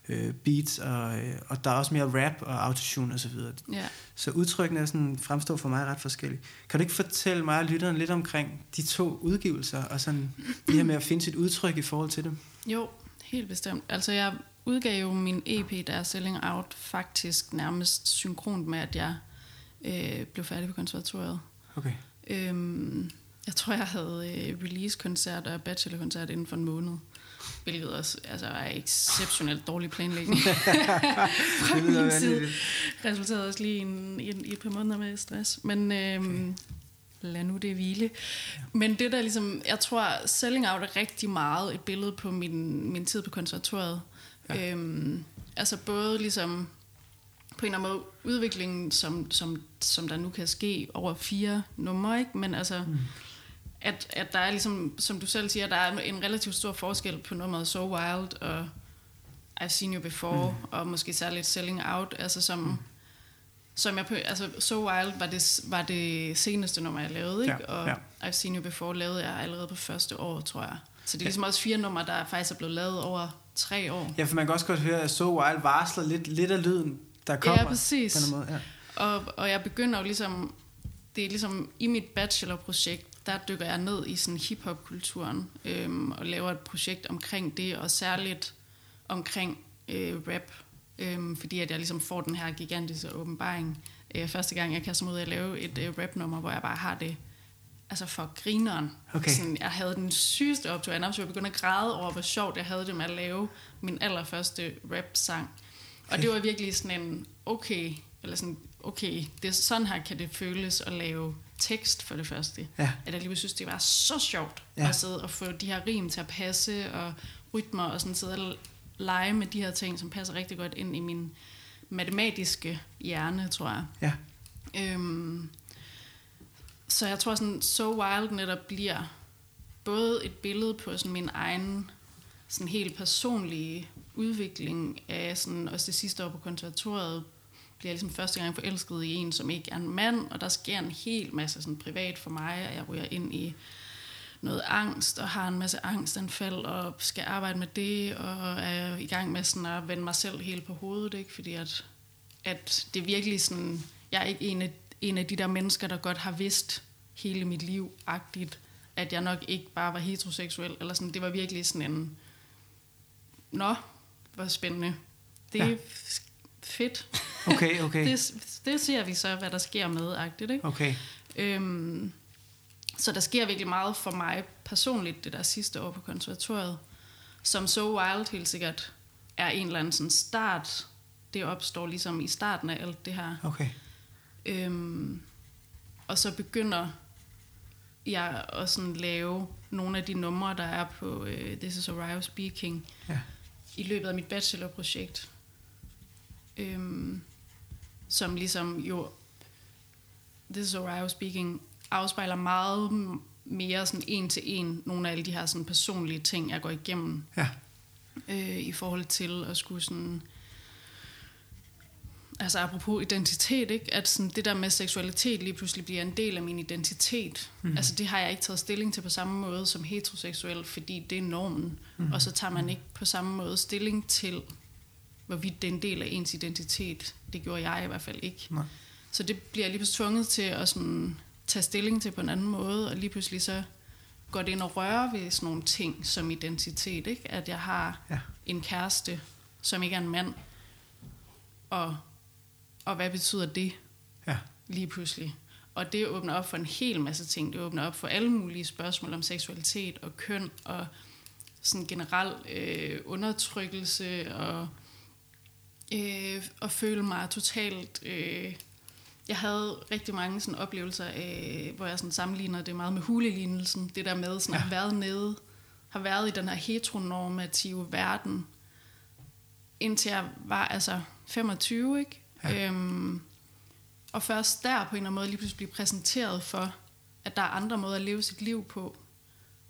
øh, beats, og, øh, og der er også mere rap og autotune og så videre. ja. Så udtrykkene er sådan, fremstår for mig ret forskellige. Kan du ikke fortælle mig og lytteren lidt omkring de to udgivelser, og sådan det her med at finde sit udtryk i forhold til dem? Jo, helt bestemt. Altså jeg udgav jo min EP, der er Selling Out, faktisk nærmest synkront med, at jeg øh, blev færdig på konservatoriet. Okay. Øhm, jeg tror, jeg havde øh, release-koncert og bachelor-koncert inden for en måned. Hvilket også altså, er exceptionelt dårlig planlægning fra Det min side. Resulterede også lige i, en, i, en, i et par måneder med stress. Men øhm, lad nu det hvile. Men det der ligesom, jeg tror, Selling Out er rigtig meget et billede på min, min tid på konservatoriet. Ja. Øhm, altså både ligesom på en eller anden måde udviklingen, som, som, som der nu kan ske over fire numre, ikke? men altså, mm. At, at der er ligesom, som du selv siger, der er en relativt stor forskel på nummeret So Wild og I've Seen You Before, mm. og måske særligt Selling Out, altså som, mm. som jeg på, altså So Wild var det, var det seneste nummer, jeg lavede, ikke? Ja, og ja. I've Seen You Before lavede jeg allerede på første år, tror jeg. Så det er Ja. ligesom også fire numre, der faktisk er blevet lavet over tre år. Ja, for man kan også godt høre, at So Wild varsler lidt, lidt af lyden, der kommer. Ja, præcis. På en måde. Ja. Og, og jeg begynder jo ligesom, det er ligesom i mit bachelorprojekt, der dykker jeg ned i sådan hip-hop-kulturen øhm, og laver et projekt omkring det, og særligt omkring øh, rap, øhm, fordi at jeg ligesom får den her gigantiske åbenbaring. Øh, første gang jeg kaster mig ud at lave et øh, rap-nummer, hvor jeg bare har det altså for grineren. Okay. Sådan, jeg havde den sygeste optur. Jeg nærmest var begyndt at græde over, hvor sjovt jeg havde det med at lave min allerførste rap-sang. Og det var virkelig sådan en, okay, eller sådan, okay, det er sådan her kan det føles at lave tekst for det første. Ja. At jeg lige synes, det var så sjovt Ja. at sidde og få de her rim til at passe, og rytmer, og sådan sidde og lege med de her ting, som passer rigtig godt ind i min matematiske hjerne, tror jeg. Ja. Øhm, så jeg tror sådan, So Wild netop bliver både et billede på sådan min egen sådan helt personlige udvikling af sådan, også det sidste år på konservatoriet, bliver ligesom første gang forelsket i en, som ikke er en mand, og der sker en hel masse sådan privat for mig, og jeg ryger ind i noget angst, og har en masse angstanfald, og skal arbejde med det, og er i gang med sådan at vende mig selv helt på hovedet, ikke? fordi at, at det er virkelig sådan, jeg er ikke en af, en af de der mennesker, der godt har vidst hele mit liv, agtigt, at jeg nok ikke bare var heteroseksuel, eller sådan, det var virkelig sådan en, nå, hvor spændende. Det Ja. Fedt. Okay, okay. Det, det ser vi så, hvad der sker med, agtigt, ikke? Okay. Øhm, så der sker virkelig meget for mig personligt det der sidste år på konservatoriet, som So Wild helt sikkert er en eller anden sådan start. Det opstår ligesom i starten af alt det her. Okay. Øhm, og så begynder jeg at sådan lave nogle af de numre, der er på øh, This is Orion Speaking, Ja. i løbet af mit bachelorprojekt. Øhm, som ligesom jo, This is Orion Speaking, afspejler meget mere sådan en til en nogle af alle de her sådan personlige ting, jeg går igennem Ja. øh, i forhold til at skulle sådan... Altså apropos identitet, ikke? at sådan det der med seksualitet lige pludselig bliver en del af min identitet. Mm. Altså det har jeg ikke taget stilling til på samme måde som heteroseksuel, fordi det er normen. Mm. Og så tager man ikke på samme måde stilling til, hvorvidt det er en del af ens identitet. Det gjorde jeg i hvert fald ikke. Nej. Så det bliver jeg lige pludselig tvunget til at sådan tage stilling til på en anden måde, og lige pludselig så går det ind og rører ved sådan nogle ting som identitet, ikke? At jeg har Ja. en kæreste, som ikke er en mand, og, og hvad betyder det Ja. lige pludselig? Og det åbner op for en hel masse ting. Det åbner op for alle mulige spørgsmål om seksualitet og køn og sådan generel øh, undertrykkelse og øh, og føle mig totalt... Øh, jeg havde rigtig mange sådan oplevelser af, hvor jeg sådan sammenligner det meget med hulelignelsen. Det der med sådan at have været nede, har været i den her heteronormative verden, indtil jeg var altså 25, ikke? Ja. Øhm, og først der på en eller anden måde lige pludselig blive præsenteret for, at der er andre måder at leve sit liv på,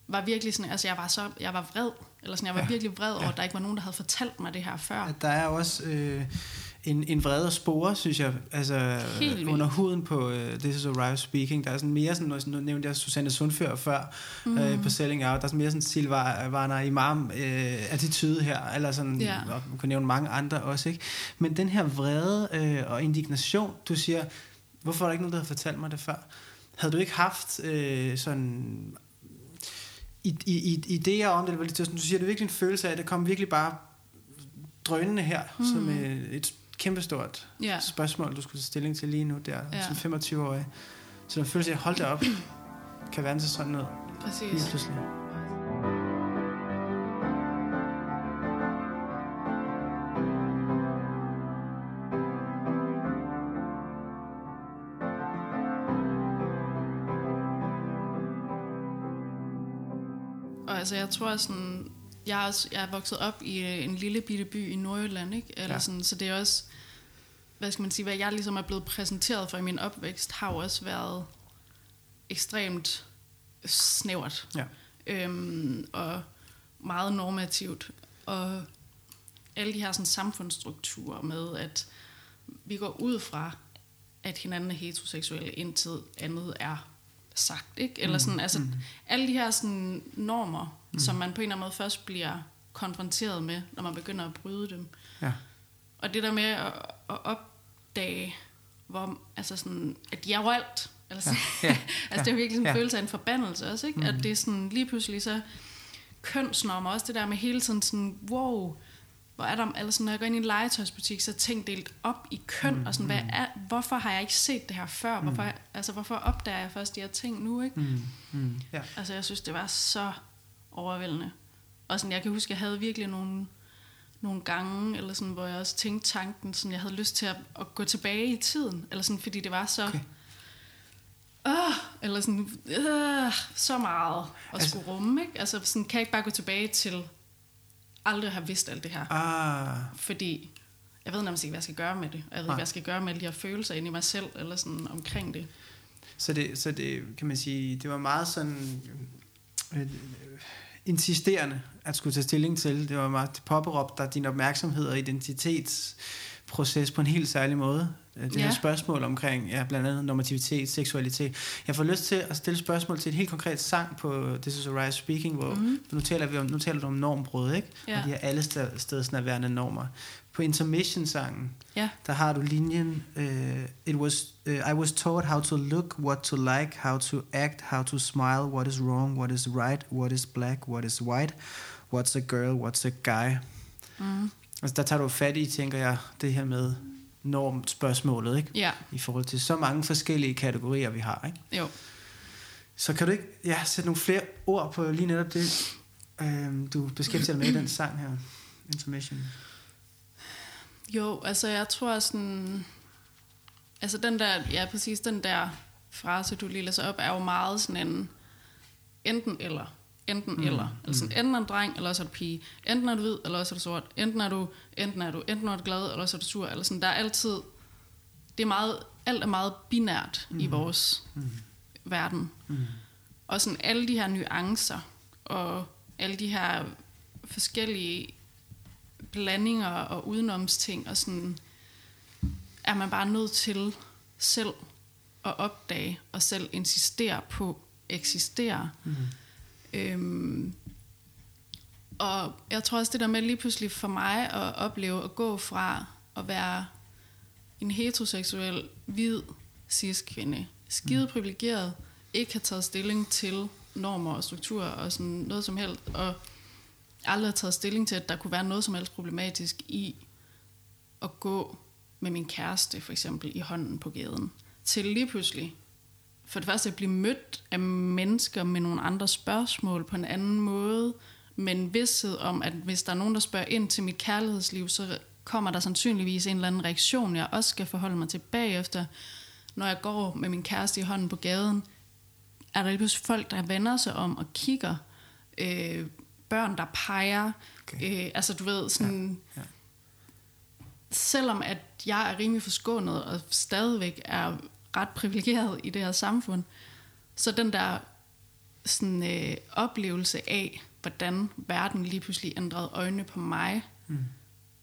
var virkelig sådan, altså jeg var så, jeg var vred, eller sådan, jeg var Ja. virkelig vred over, Ja. at der ikke var nogen, der havde fortalt mig det her før. Der er også øh, en, en vrede spore, synes jeg, altså under huden på uh, This is Orion Speaking. Der er sådan mere sådan, nu nævnte jeg Susanne Sundfør før mm. øh, på Selling Out, der er sådan mere sådan Silvana Imam øh, attitude her, eller sådan, Ja. og man kunne nævne mange andre også, ikke? Men den her vrede øh, og indignation, du siger, hvorfor er der ikke nogen, der har fortalt mig det før? Havde du ikke haft øh, sådan i, i, i, idéer om det, eller lidt sådan, du siger, det er virkelig en følelse af, at det kom virkelig bare drønende her, mm. som øh, et kæmpestort Ja. spørgsmål, du skulle tage stilling til lige nu der, ja. Som 25-årig. Så den følelse af, hold da op, kan verden se sådan lige Præcis. pludselig. Altså, jeg tror sådan, jeg er, også, jeg er vokset op i øh, en lille bitte by i Nordjylland, ikke? Eller Ja. ja. sådan, så det er også, hvad skal man sige, hvad jeg ligesom er blevet præsenteret for i min opvækst, har jo også været ekstremt snævert. Ja. Øhm, og meget normativt. Og alle de her sådan, samfundsstrukturer med, at vi går ud fra, at hinanden er heteroseksuelle, indtil andet er sagt. Ikke? Eller sådan, altså, mm. alle de her sådan, normer, mm. som man på en eller anden måde først bliver konfronteret med, når man begynder at bryde dem. Ja. Og det der med at, at opdage, hvor, altså sådan, at de er overalt. Eller sådan. Ja. Ja. Ja. altså, det er virkelig sådan en Ja. følelse af en forbandelse også, ikke? Mm. At det er sådan, lige pludselig så kønsnormer, også det der med hele tiden sådan, wow, hvor er der, eller sådan, når jeg går ind i en legetøjsbutik, så er ting delt op i køn, mm. og sådan, hvad er, hvorfor har jeg ikke set det her før? Hvorfor, altså, hvorfor opdager jeg først de her ting nu, ikke? Mm. Mm. Ja. Altså, jeg synes, det var så overvældende. Og sådan, jeg kan huske, jeg havde virkelig nogle, nogle gange, eller sådan, hvor jeg også tænkte tanken, sådan, jeg havde lyst til at, at gå tilbage i tiden, eller sådan, fordi det var så... Okay. Øh, eller sådan, øh, så meget at altså, skulle rumme, ikke? Altså, sådan, kan jeg ikke bare gå tilbage til aldrig have vidst alt det her? Ah, Fordi jeg ved nærmest ikke, hvad jeg skal gøre med det. Og jeg ved ikke, hvad jeg skal gøre med alle de her følelser inde i mig selv, eller sådan omkring det. så det, så det, kan man sige, det var meget sådan øh, insisterende at skulle tage stilling til. Det var meget det påberåbte dig din opmærksomhed og proces på en helt særlig måde. Øh, Det Ja. her spørgsmål omkring ja, blandt andet normativitet, seksualitet. Jeg får lyst til at stille spørgsmål til et helt konkret sang på This is Arise Speaking, hvor Mhm. nu taler, vi om, nu taler du om normbrud, ikke? Ja. Og de her alle sted, stedsnærværende normer. På Intermission-sangen, Ja. der har du linjen, uh, it was, uh, I was taught how to look, what to like, how to act, how to smile, what is wrong, what is right, what is black, what is white, what's a girl, what's a guy. Mm. Altså der tager du fat i, tænker jeg, det her med normspørgsmålet, ikke? Ja, I forhold til så mange forskellige kategorier, vi har, ikke? jo. Så kan du ikke ja, sætte nogle flere ord på lige netop det, øhm, du beskæftiger dig med i den sang her, Intermission? Jo, altså jeg tror sådan... Altså den der, ja præcis den der frase, du lige læser op, er jo meget sådan en enten eller. Enten mm. eller. Altså sådan, enten er du dreng, eller også er du pige. Enten er du hvid, eller også er du sort. Enten er du, enten er du, enten er du glad, eller også er du sur. Eller sådan, der er altid... Det er meget, alt er meget binært mm. i vores mm. verden. Mm. Og sådan alle de her nuancer, og alle de her forskellige blandinger og udenomsting, og sådan er man bare nødt til selv at opdage, og selv insistere på eksistere. Mm. Øhm, og jeg tror også det der med lige pludselig for mig at opleve at gå fra at være en heteroseksuel, hvid, cis-kvinde, skide privilegeret, ikke har taget stilling til normer og strukturer og sådan noget som helst, og aldrig har taget stilling til, at der kunne være noget som helst problematisk i at gå med min kæreste, for eksempel, i hånden på gaden, til lige pludselig for det første at blive mødt af mennesker med nogle andre spørgsmål på en anden måde, med en vidsthed om, at hvis der er nogen, der spørger ind til mit kærlighedsliv, så kommer der sandsynligvis en eller anden reaktion, jeg også skal forholde mig til bagefter. Når jeg går med min kæreste i hånden på gaden, er der pludselig folk, der vender sig om og kigger. Øh, børn, der peger. Okay. Øh, altså du ved, sådan... Ja, ja. Selvom at jeg er rimelig forskånet og stadigvæk er ret privilegeret i det her samfund, så den der sådan, øh, oplevelse af, hvordan verden lige pludselig ændrede øjnene på mig, Mm.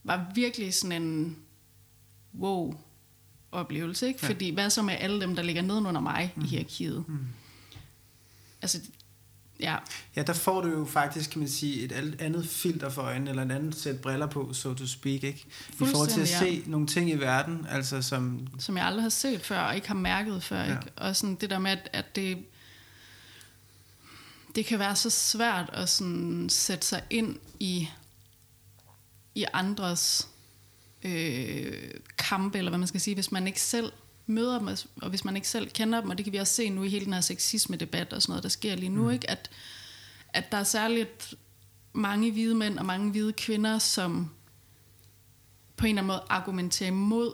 var virkelig sådan en wow oplevelse, ikke? Ja. Fordi hvad så med alle dem, der ligger nedenunder mig mm. i hierarkiet? Mm. Altså, ja, Ja, der får du jo faktisk, kan man sige, et andet filter for øjnene, eller en anden sæt briller på, so to speak, ikke? I forhold til at se nogle ting i verden, altså som... som jeg aldrig har set før, og ikke har mærket før. Ja. Ja. Ikke? Og sådan det der med, at, at det, det kan være så svært at sådan sætte sig ind i, i andres øh, kampe, eller hvad man skal sige, hvis man ikke selv møder dem, og hvis man ikke selv kender dem, og det kan vi også se nu i hele den her sexisme-debat og sådan noget, der sker lige nu, mm. ikke? At, at der er særligt mange hvide mænd og mange hvide kvinder, som på en eller anden måde argumenterer imod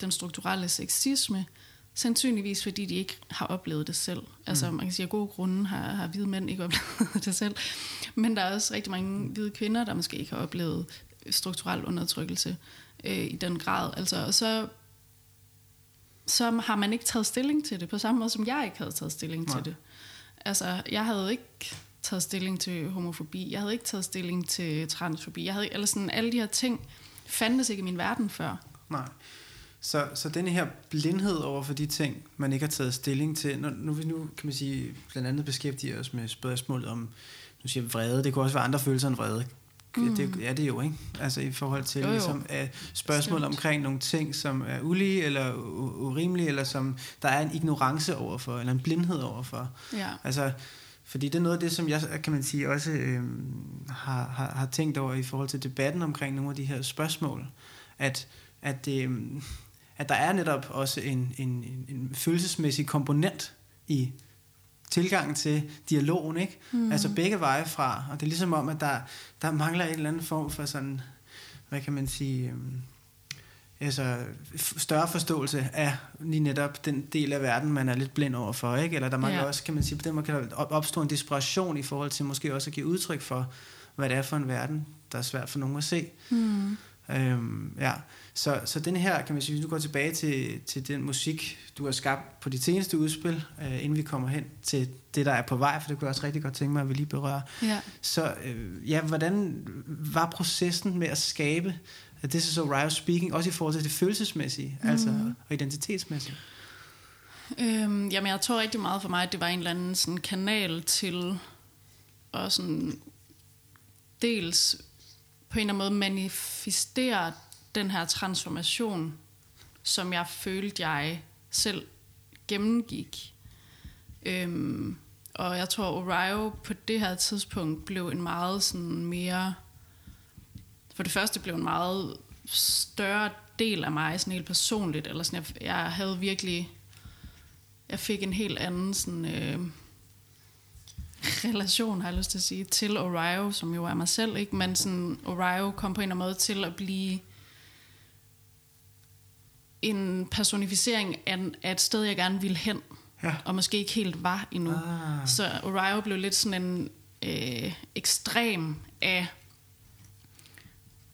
den strukturelle sexisme, sandsynligvis fordi de ikke har oplevet det selv. Altså man kan sige, at gode grunde har, har hvide mænd ikke oplevet det selv. Men der er også rigtig mange hvide kvinder, der måske ikke har oplevet strukturel undertrykkelse øh, i den grad. Altså, og så, så har man ikke taget stilling til det, på samme måde som jeg ikke havde taget stilling Nej. til det. Altså, jeg havde ikke taget stilling til homofobi, jeg havde ikke taget stilling til transfobi, jeg havde, eller sådan alle de her ting fandtes ikke i min verden før. Nej. Så, så denne her blindhed over for de ting, man ikke har taget stilling til, når, nu vi nu, kan man sige, blandt andet beskæftiger os med spørgsmålet om, nu siger vrede, det kunne også være andre følelser end vrede. Mm. Det er det jo, ikke? Altså i forhold til Jo, jo. Ligesom, uh, spørgsmål Bestemt. omkring nogle ting, som er ulige eller urimelige, eller som der er en ignorance overfor, eller en blindhed overfor. Ja. Altså, fordi det er noget af det, som jeg, kan man sige, også øhm, har, har, har tænkt over i forhold til debatten omkring nogle af de her spørgsmål, at, at, øhm, at der er netop også en, en, en følelsesmæssig komponent i tilgangen til dialogen, ikke? Mm. Altså begge veje fra, og det er ligesom om, at der, der mangler en eller anden form for sådan, hvad kan man sige, øhm, altså større forståelse af lige netop den del af verden, man er lidt blind over for, ikke? Eller der mangler Ja. også, kan man sige, på den måde kan der op- opstå en desperation i forhold til måske også at give udtryk for, hvad det er for en verden, der er svært for nogen at se. Mm. Øhm, ja. Så, så den her, kan man sige, hvis du går tilbage til, til den musik, du har skabt på dit seneste udspil, øh, inden vi kommer hen til det, der er på vej, for det kunne jeg også rigtig godt tænke mig, at vi lige berører. Ja. Så øh, ja, hvordan var processen med at skabe det så Ryo speaking, også i forhold til det følelsesmæssige, mm. altså og identitetsmæssige? Øhm, jamen, jeg tror rigtig meget for mig, at det var en eller anden sådan kanal til at sådan dels på en eller anden måde manifestere den her transformation, som jeg følte, jeg selv gennemgik. Øhm, og jeg tror, Orio på det her tidspunkt blev en meget sådan mere... For det første blev en meget større del af mig, sådan helt personligt. Eller sådan, jeg, jeg havde virkelig... Jeg fik en helt anden sådan... Øh, relation, har jeg lyst til at sige, til Orio, som jo er mig selv, ikke? men sådan, Orio kom på en eller anden måde til at blive en personificering af, af et sted, jeg gerne ville hen, ja. og måske ikke helt var endnu. Ah. Så Orio blev lidt sådan en øh, ekstrem af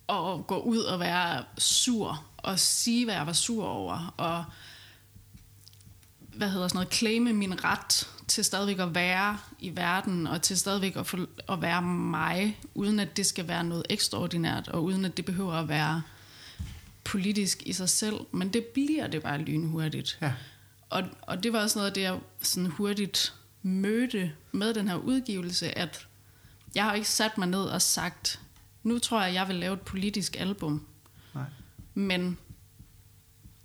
at gå ud og være sur, og sige, hvad jeg var sur over, og hvad hedder sådan noget, claime min ret til stadigvæk at være i verden, og til stadigvæk at, få, at være mig, uden at det skal være noget ekstraordinært, og uden at det behøver at være politisk i sig selv, men det bliver det bare lynhurtigt. Ja. Og, og det var også noget af det, jeg sådan hurtigt mødte med den her udgivelse, at jeg har ikke sat mig ned og sagt, nu tror jeg, jeg vil lave et politisk album. Nej. Men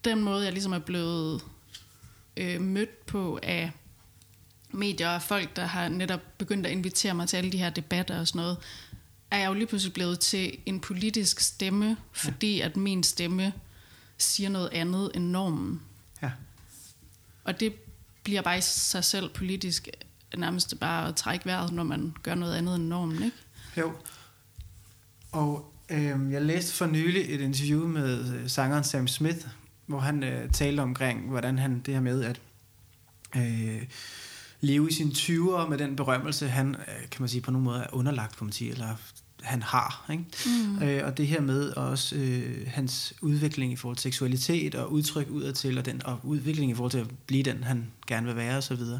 den måde, jeg ligesom er blevet øh, mødt på af medier og folk, der har netop begyndt at invitere mig til alle de her debatter og sådan noget, er jeg jo lige pludselig blevet til en politisk stemme, fordi ja. at min stemme siger noget andet end normen. Ja. Og det bliver bare i sig selv politisk nærmest bare at trække vejret, når man gør noget andet end normen, ikke? Jo. Og øh, jeg læste for nylig et interview med øh, sangeren Sam Smith, hvor han øh, talte omkring, hvordan han det her med at øh, leve i sine 20'ere med den berømmelse, han, øh, kan man sige, på nogen måde er underlagt, kan man sige, eller han har. Ikke? Mm. Øh, og det her med også øh, hans udvikling i forhold til seksualitet og udtryk udadtil, og, den, og udvikling i forhold til at blive den, han gerne vil være osv. Og,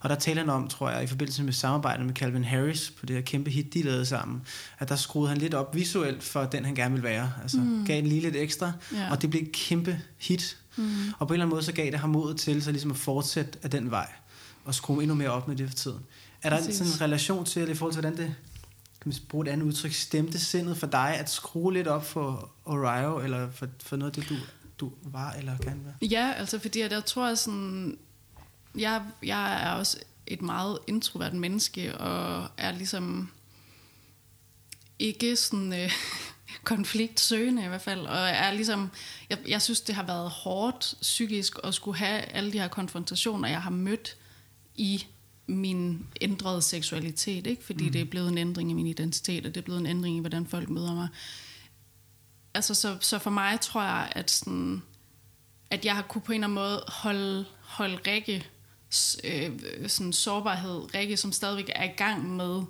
og der taler han om, tror jeg, i forbindelse med samarbejdet med Calvin Harris på det her kæmpe hit, de lavede sammen, at der skruede han lidt op visuelt for den, han gerne vil være. Altså mm. gav en lige lidt ekstra, yeah. og det blev et kæmpe hit. Mm. Og på en eller anden måde, så gav det ham mod til så ligesom at fortsætte af den vej, og skrue endnu mere op med det for tiden. Er der Præcis. sådan en relation til, eller i forhold til, hvordan det kan man bruge et andet udtryk, stemte sindet for dig at skrue lidt op for Orio, eller for, for noget af det, du, du var eller kan være? Ja, altså fordi jeg, jeg tror sådan, jeg, jeg er også et meget introvert menneske, og er ligesom ikke sådan øh, konfliktsøgende i hvert fald, og er ligesom, jeg, jeg synes, det har været hårdt psykisk at skulle have alle de her konfrontationer, jeg har mødt i min ændrede seksualitet, ikke? fordi mm. det er blevet en ændring i min identitet, og det er blevet en ændring i, hvordan folk møder mig. Altså, så, så for mig tror jeg, at, sådan, at jeg har kunne på en eller anden måde holde, holde Rikke, øh, sådan sårbarhed, Rikke, som stadigvæk er i gang med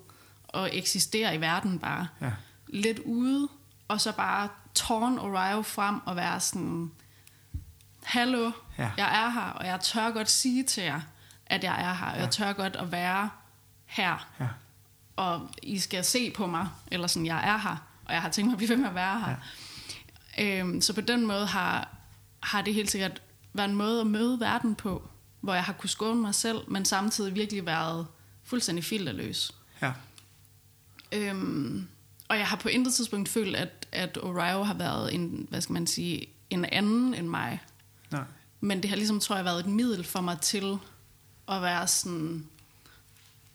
at eksistere i verden bare, ja. lidt ude, og så bare tårn Orio frem og være sådan, hallo, ja. jeg er her, og jeg tør godt sige til jer, at jeg er her. Ja. Jeg tør godt at være her. Ja. Og I skal se på mig, eller sådan, jeg er her. Og jeg har tænkt mig at blive ved med at være her. Ja. Øhm, så på den måde har, har det helt sikkert været en måde at møde verden på, hvor jeg har kunnet skåne mig selv, men samtidig virkelig været fuldstændig filterløs. Ja. Øhm, og jeg har på intet tidspunkt følt, at, at Orio har været en, hvad skal man sige, en anden end mig. Nej. Men det har ligesom, tror jeg, været et middel for mig til at være sådan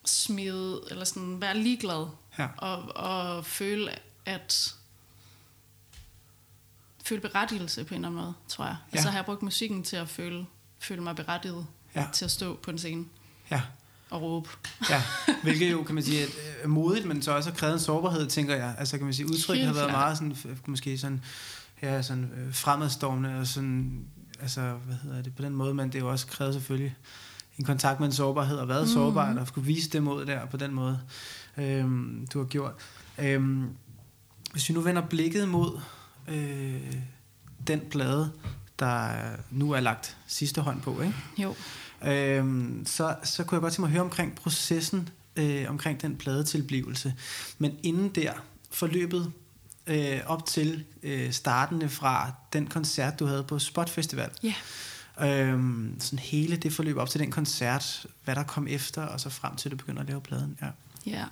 smid, eller sådan være ligeglad, ja. og, og føle, at føle berettigelse på en eller anden måde, tror jeg. Ja. Altså har jeg brugt musikken til at føle, føle mig berettiget ja. til at stå på en scene. Ja. Og råbe. ja, hvilket jo, kan man sige, er modigt, men så også har krævet en sårbarhed, tænker jeg. Altså kan man sige, udtrykket har været meget sådan, måske sådan, ja, sådan øh, fremadstormende, og sådan, altså, hvad hedder det, på den måde, men det er jo også krævet selvfølgelig en kontakt med en sårbarhed, og været mm. sårbar, og skulle vise det mod der på den måde, øhm, du har gjort. Øhm, hvis vi nu vender blikket mod øh, den plade, der nu er lagt sidste hånd på, ikke? Jo. Øhm, så, så kunne jeg godt tænke mig at høre omkring processen, øh, omkring den pladetilblivelse. Men inden der, forløbet øh, op til øh, startende fra den koncert, du havde på Spot Festival. Ja. Øhm, sådan hele det forløb op til den koncert, hvad der kom efter, og så frem til, at du begynder at lave pladen. Ja. Ja.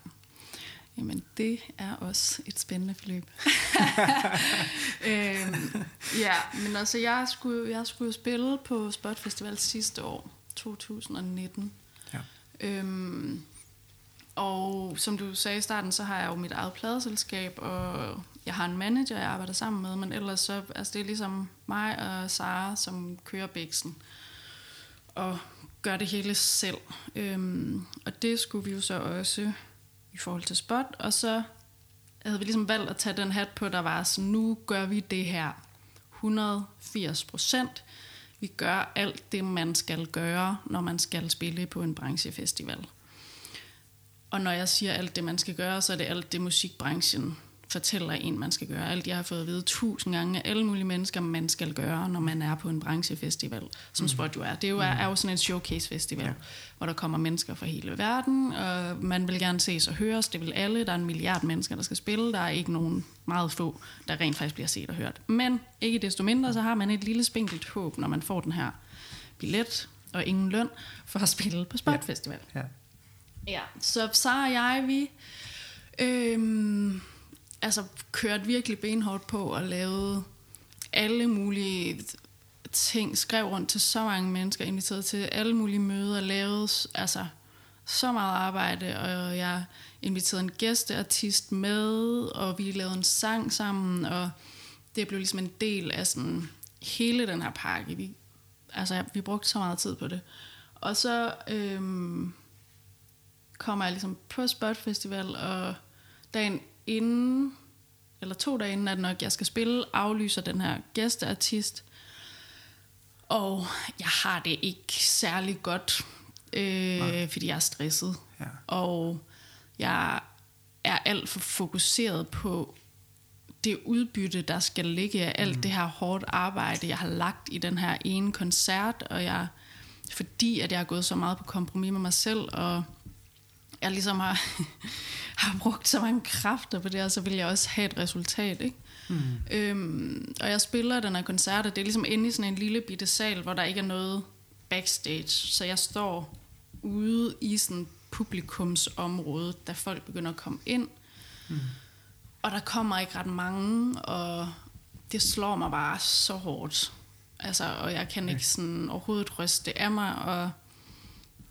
Jamen, det er også et spændende forløb. øhm, ja, men altså, jeg skulle, jeg skulle spille på Spot Festival sidste år, 2019. Ja. Øhm, og som du sagde i starten, så har jeg jo mit eget pladeselskab, og jeg har en manager, jeg arbejder sammen med, men ellers så, altså det er ligesom mig og Sara, som kører bæksen og gør det hele selv. Øhm, og det skulle vi jo så også i forhold til spot, og så havde vi ligesom valgt at tage den hat på, der var så nu gør vi det her 180 procent. Vi gør alt det, man skal gøre, når man skal spille på en branchefestival. Og når jeg siger alt det, man skal gøre, så er det alt det, musikbranchen fortæller en, man skal gøre. Alt jeg har fået at vide tusind gange af alle mulige mennesker, man skal gøre, når man er på en branchefestival, som mm. Spot jo er. Det er jo, er, er jo sådan en showcase-festival, ja. hvor der kommer mennesker fra hele verden, og man vil gerne ses og høres. Det vil alle. Der er en milliard mennesker, der skal spille. Der er ikke nogen meget få, der rent faktisk bliver set og hørt. Men ikke desto mindre, så har man et lille spinkelt håb, når man får den her billet og ingen løn for at spille på Spot Festival. Ja. Ja, så Sara og jeg, vi øhm, altså, kørte virkelig benhårdt på og lavede alle mulige ting, skrev rundt til så mange mennesker, inviteret til alle mulige møder, lavede altså, så meget arbejde, og jeg inviterede en gæsteartist med, og vi lavede en sang sammen, og det blev ligesom en del af sådan hele den her pakke. Vi, altså, vi brugte så meget tid på det. Og så øhm, kommer jeg ligesom på Spot Festival, og dagen inden, eller to dage inden er det nok, jeg skal spille, aflyser den her gæsteartist. Og jeg har det ikke særlig godt, øh, fordi jeg er stresset. Ja. Og jeg er alt for fokuseret på det udbytte, der skal ligge af alt mm. det her hårdt arbejde, jeg har lagt i den her ene koncert, og jeg, fordi at jeg har gået så meget på kompromis med mig selv, og jeg ligesom har, har brugt så mange kræfter på det, og så vil jeg også have et resultat, ikke? Mm. Øhm, og jeg spiller den her koncert, og det er ligesom inde i sådan en lille bitte sal, hvor der ikke er noget backstage, så jeg står ude i sådan publikumsområde, da folk begynder at komme ind, mm. og der kommer ikke ret mange, og det slår mig bare så hårdt. Altså, og jeg kan ikke sådan overhovedet ryste det af mig, og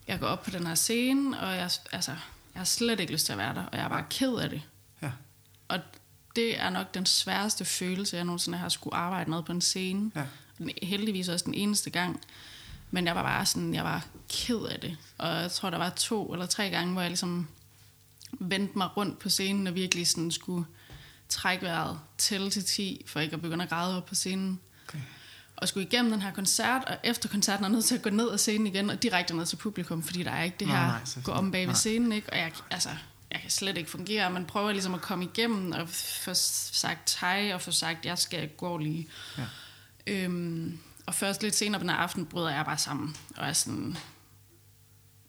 jeg går op på den her scene, og jeg, altså, jeg har slet ikke lyst til at være der, og jeg er bare ked af det. Ja. Og det er nok den sværeste følelse, jeg nogensinde har skulle arbejde med på en scene. Ja. Den, heldigvis også den eneste gang. Men jeg var bare sådan, jeg var ked af det. Og jeg tror, der var to eller tre gange, hvor jeg ligesom vendte mig rundt på scenen, og virkelig sådan skulle trække vejret til til 10, for ikke at begynde at græde op på scenen og skulle igennem den her koncert, og efter koncerten er jeg nødt til at gå ned af scenen igen, og direkte ned til publikum, fordi der er ikke det her nej, nej, gå om bag ved scenen, ikke? og jeg, altså, jeg kan slet ikke fungere. Man prøver ligesom at komme igennem og få sagt hej, og få sagt, jeg skal gå lige. Ja. Øhm, og først lidt senere på den aften bryder jeg bare sammen, og er sådan,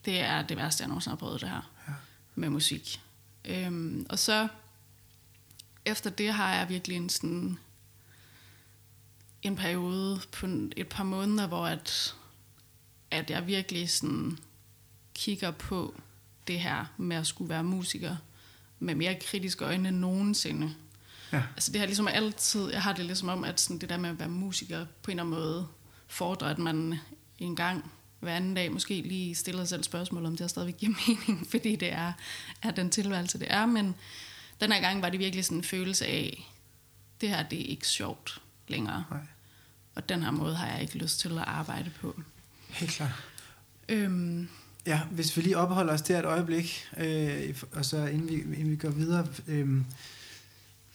det er det værste, jeg nogensinde har prøvet det her ja. med musik. Øhm, og så efter det har jeg virkelig en sådan en periode på et par måneder, hvor at, at jeg virkelig sådan kigger på det her med at skulle være musiker med mere kritiske øjne end nogensinde. Ja. Altså det har ligesom altid, jeg har det ligesom om, at sådan det der med at være musiker på en eller anden måde fordrer, at man en gang hver anden dag måske lige stiller sig selv spørgsmål, om det har stadigvæk giver mening, fordi det er, er den tilværelse, det er. Men den her gang var det virkelig sådan en følelse af, det her det er ikke sjovt længere. Nej. Og den her måde har jeg ikke lyst til at arbejde på. Helt klart. Øhm, ja, hvis vi lige opholder os der et øjeblik, øh, og så inden vi, inden vi går videre, øh,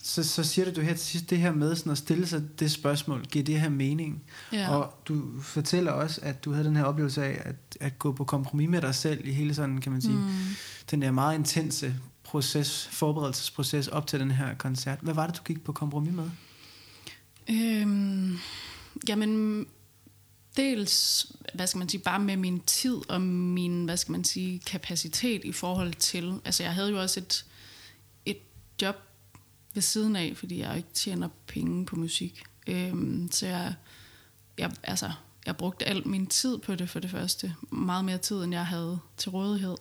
så, så siger du, her til sidst det her med sådan at stille sig det spørgsmål, giver det her mening? Ja. Og du fortæller også, at du havde den her oplevelse af at, at gå på kompromis med dig selv i hele sådan, kan man sige, mm. den der meget intense proces, forberedelsesproces op til den her koncert. Hvad var det, du gik på kompromis med? Øhm, jamen, dels, hvad skal man sige, bare med min tid og min, hvad skal man sige, kapacitet i forhold til, altså jeg havde jo også et, et job, ved siden af, fordi jeg ikke tjener penge på musik. Øhm, så jeg, jeg, altså, jeg brugte al min tid på det for det første. Meget mere tid, end jeg havde til rådighed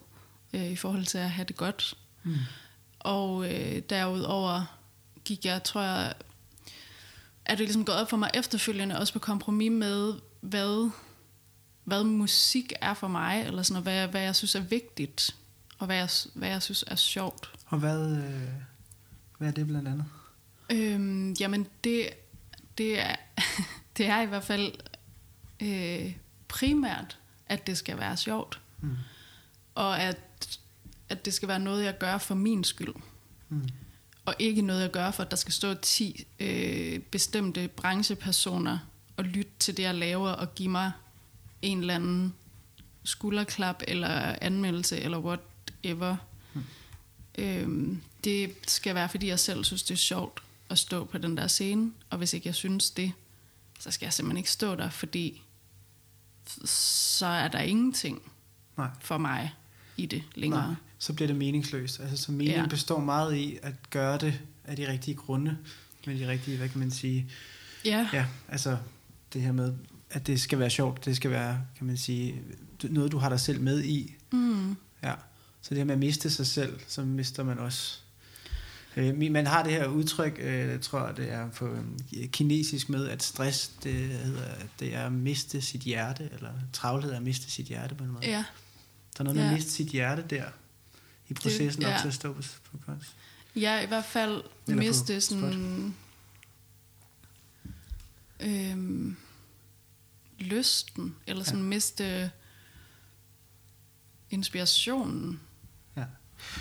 øh, i forhold til at have det godt. Mm. Og øh, derudover gik jeg, tror jeg, er det ligesom gået op for mig efterfølgende, også på kompromis med, hvad, hvad musik er for mig, eller sådan, og hvad, hvad jeg synes er vigtigt, og hvad jeg, hvad jeg synes er sjovt. Og hvad, øh, hvad er det blandt andet? Øhm, jamen, det, det, er, det er i hvert fald øh, primært, at det skal være sjovt. Mm. Og at, at det skal være noget, jeg gør for min skyld. Mm. Og ikke noget, jeg gør for, at der skal stå 10 øh, bestemte branchepersoner og lytte til det, jeg laver, og give mig en eller anden skulderklap, eller anmeldelse, eller whatever. Mm. Øhm, det skal være, fordi jeg selv synes, det er sjovt at stå på den der scene, og hvis ikke jeg synes det, så skal jeg simpelthen ikke stå der, fordi så er der ingenting Nej. for mig i det længere. Nej, så bliver det meningsløst. Altså, så meningen ja. består meget i at gøre det af de rigtige grunde, med de rigtige, hvad kan man sige, ja, ja altså det her med, at det skal være sjovt, det skal være, kan man sige, noget du har dig selv med i. Mm. Ja. Så det her med at miste sig selv, så mister man også Øh, man har det her udtryk, øh, jeg tror det er på øh, kinesisk med, at stress det, hedder, det er at miste sit hjerte, eller travlhed er at miste sit hjerte på en måde. Ja. Der er noget med ja. at miste sit hjerte der, i processen det, ja. op til at stå på, på kunst. Ja, i hvert fald eller miste sådan... Øhm, lysten, eller sådan ja. miste inspirationen. Ja.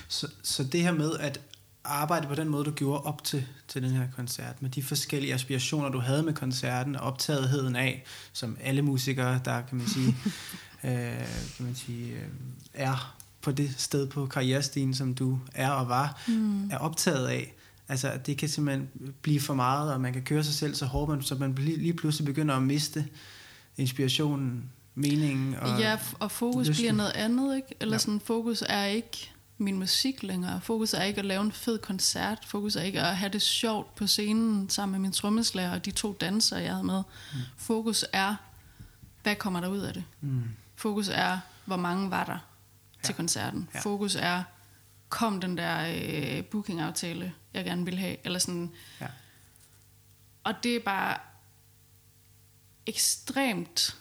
Så, så det her med, at arbejde på den måde, du gjorde op til, til den her koncert, med de forskellige aspirationer, du havde med koncerten, og optagetheden af, som alle musikere, der kan man sige, øh, kan man sige øh, er på det sted på karrierestigen, som du er og var, mm. er optaget af. Altså, det kan simpelthen blive for meget, og man kan køre sig selv så hårdt, så man lige pludselig begynder at miste inspirationen, meningen og Ja, og fokus lysten. bliver noget andet, ikke? Eller ja. sådan, fokus er ikke min musik længere. Fokus er ikke at lave en fed koncert. Fokus er ikke at have det sjovt på scenen sammen med min trommeslager og de to dansere, jeg havde med. Mm. Fokus er, hvad kommer der ud af det? Mm. Fokus er, hvor mange var der. Til koncerten. Ja. Fokus er, kom den der øh, booking-aftale, jeg gerne vil have. Eller sådan. Ja. Og det er bare ekstremt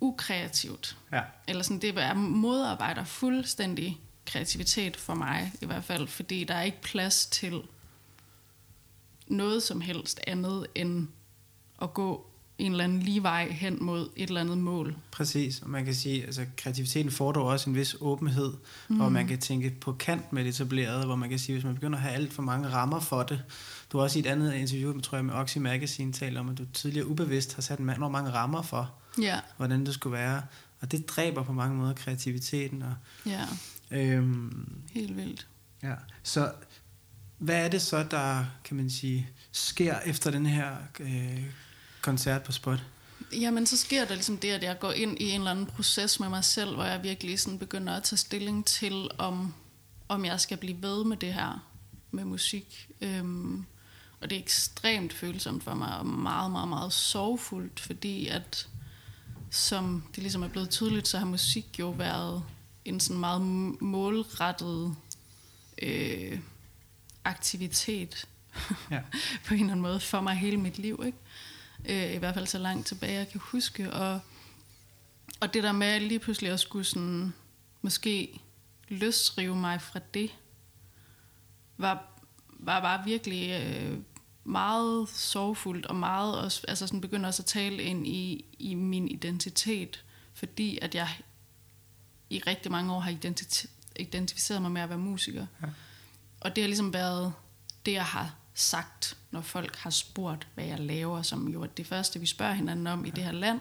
ukreativt. Ja. Eller sådan, det er modarbejder fuldstændig kreativitet for mig i hvert fald, fordi der er ikke plads til noget som helst andet end at gå en eller anden lige vej hen mod et eller andet mål. Præcis, og man kan sige, at altså, kreativiteten fordrer også en vis åbenhed, mm. og man kan tænke på kant med det etablerede, hvor man kan sige, hvis man begynder at have alt for mange rammer for det. Du har også i et andet interview, tror jeg, med Oxy Magazine talt om, at du tidligere ubevidst har sat en mand mange rammer for, ja. hvordan det skulle være. Og det dræber på mange måder kreativiteten. Og, ja. Øhm, Helt vildt. Ja, så hvad er det så, der kan man sige, sker efter den her øh, koncert på Spot? Jamen, så sker der ligesom det, at jeg går ind i en eller anden proces med mig selv, hvor jeg virkelig sådan begynder at tage stilling til, om, om jeg skal blive ved med det her med musik. Øhm, og det er ekstremt følsomt for mig, og meget, meget, meget sorgfuldt, fordi at, som det ligesom er blevet tydeligt, så har musik jo været en sådan meget målrettet øh, aktivitet ja. på en eller anden måde for mig hele mit liv. Ikke? Øh, I hvert fald så langt tilbage, jeg kan huske. Og, og det der med lige pludselig at skulle sådan, måske løsrive mig fra det, var, var bare virkelig øh, meget sorgfuldt, og meget også, altså sådan begynder også at tale ind i, i min identitet, fordi at jeg i rigtig mange år har identif- identificeret mig med at være musiker. Ja. Og det har ligesom været det, jeg har sagt, når folk har spurgt, hvad jeg laver, som jo er det første, vi spørger hinanden om i det her land.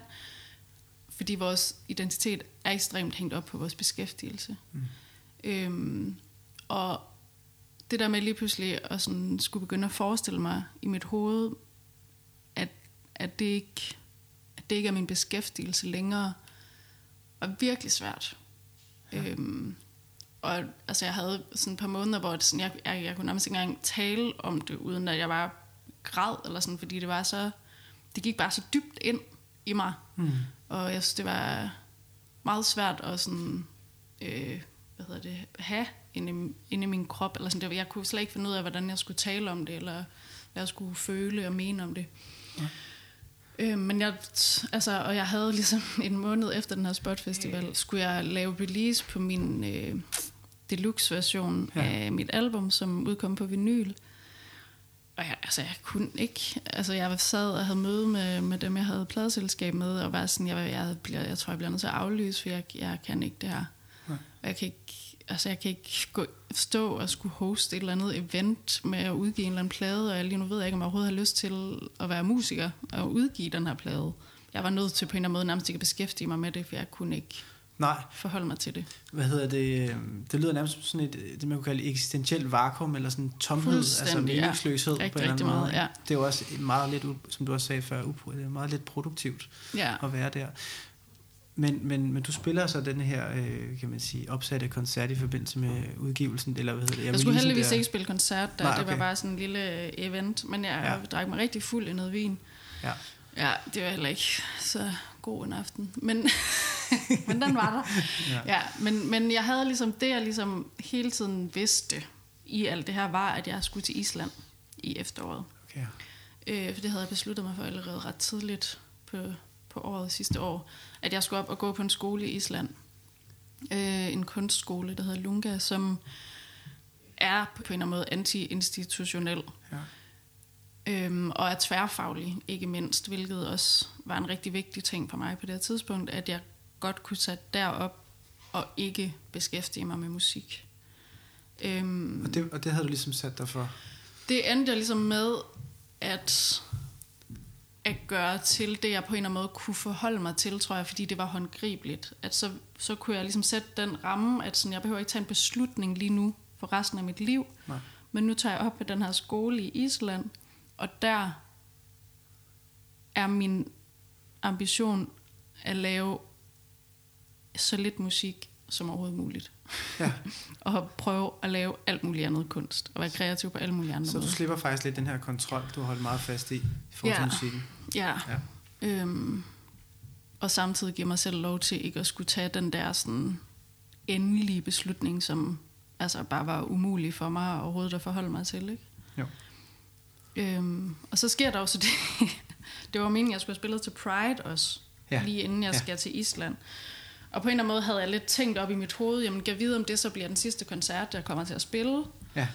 Fordi vores identitet er ekstremt hængt op på vores beskæftigelse. Mm. Øhm, og det der med lige pludselig at sådan skulle begynde at forestille mig i mit hoved, at, at, det, ikke, at det ikke er min beskæftigelse længere, var virkelig svært. Ja. Øhm, og altså, jeg havde sådan et par måneder, hvor det sådan, jeg, jeg, jeg kunne nærmest ikke engang tale om det, uden at jeg bare græd, eller sådan, fordi det var så, det gik bare så dybt ind i mig. Mm. Og jeg synes, det var meget svært at sådan, øh, hvad hedder det, have inde i, inde i min krop. Eller sådan, det, jeg kunne slet ikke finde ud af, hvordan jeg skulle tale om det, eller hvad jeg skulle føle og mene om det. Ja. Øh, men jeg, altså, og jeg havde ligesom en måned efter den her Spotfestival, skulle jeg lave release på min øh, deluxe-version ja. af mit album, som udkom på vinyl. Og jeg, altså, jeg kunne ikke... Altså, jeg sad og havde møde med, med dem, jeg havde pladeselskab med, og var sådan, jeg, jeg, jeg, jeg tror, jeg bliver nødt til at aflyse, for jeg, jeg kan ikke det her. Og jeg kan ikke altså jeg kan ikke gå, stå og skulle hoste et eller andet event med at udgive en eller anden plade, og jeg lige nu ved jeg ikke, om jeg overhovedet har lyst til at være musiker og udgive den her plade. Jeg var nødt til på en eller anden måde nærmest ikke at beskæftige mig med det, for jeg kunne ikke Nej. forholde mig til det. Hvad hedder det? Det lyder nærmest som sådan et, det man kunne kalde eksistentielt vakuum, eller sådan tomhed, altså meningsløshed ja. på en eller anden måde. Meget, ja. Det er jo også meget lidt, som du også sagde før, det er meget lidt produktivt ja. at være der. Men, men, men du spiller så den her, øh, kan man sige, opsatte koncert i forbindelse med udgivelsen, eller hvad hedder det? Jeg, jeg skulle heldigvis der... ikke spille koncert, der. Nej, okay. det var bare sådan en lille event, men jeg ja. drak mig rigtig fuld i noget vin. Ja. Ja, det var heller ikke så god en aften, men, men den var der. ja. ja men, men jeg havde ligesom, det jeg ligesom hele tiden vidste i alt det her, var, at jeg skulle til Island i efteråret. Okay. Øh, for det havde jeg besluttet mig for allerede ret tidligt på på året sidste år, at jeg skulle op og gå på en skole i Island. Øh, en kunstskole, der hedder Lunga, som er på en eller anden måde anti-institutionel. Ja. Øhm, og er tværfaglig, ikke mindst, hvilket også var en rigtig vigtig ting for mig på det her tidspunkt, at jeg godt kunne sætte derop og ikke beskæftige mig med musik. Øhm, og, det, og det havde du ligesom sat dig for? Det endte jeg ligesom med, at at gøre til det, jeg på en eller anden måde kunne forholde mig til, tror jeg, fordi det var håndgribeligt. At så, så kunne jeg ligesom sætte den ramme, at sådan, jeg behøver ikke tage en beslutning lige nu for resten af mit liv, Nej. men nu tager jeg op på den her skole i Island, og der er min ambition at lave så lidt musik som overhovedet muligt. Ja. og prøve at lave alt muligt andet kunst, og være kreativ på alle mulige andre Så måder. du slipper faktisk lidt den her kontrol, du har holdt meget fast i, i forhold ja. til musikken. Ja. ja. Øhm, og samtidig giver mig selv lov til ikke at skulle tage den der sådan endelige beslutning, som altså bare var umulig for mig overhovedet at forholde mig til. Ikke? Jo. Øhm, og så sker der også det, det var meningen, at jeg skulle have spillet til Pride også, ja. lige inden jeg ja. skal til Island. Og på en eller anden måde havde jeg lidt tænkt op i mit hoved, jamen jeg vide, om det så bliver den sidste koncert, jeg kommer til at spille. Ja.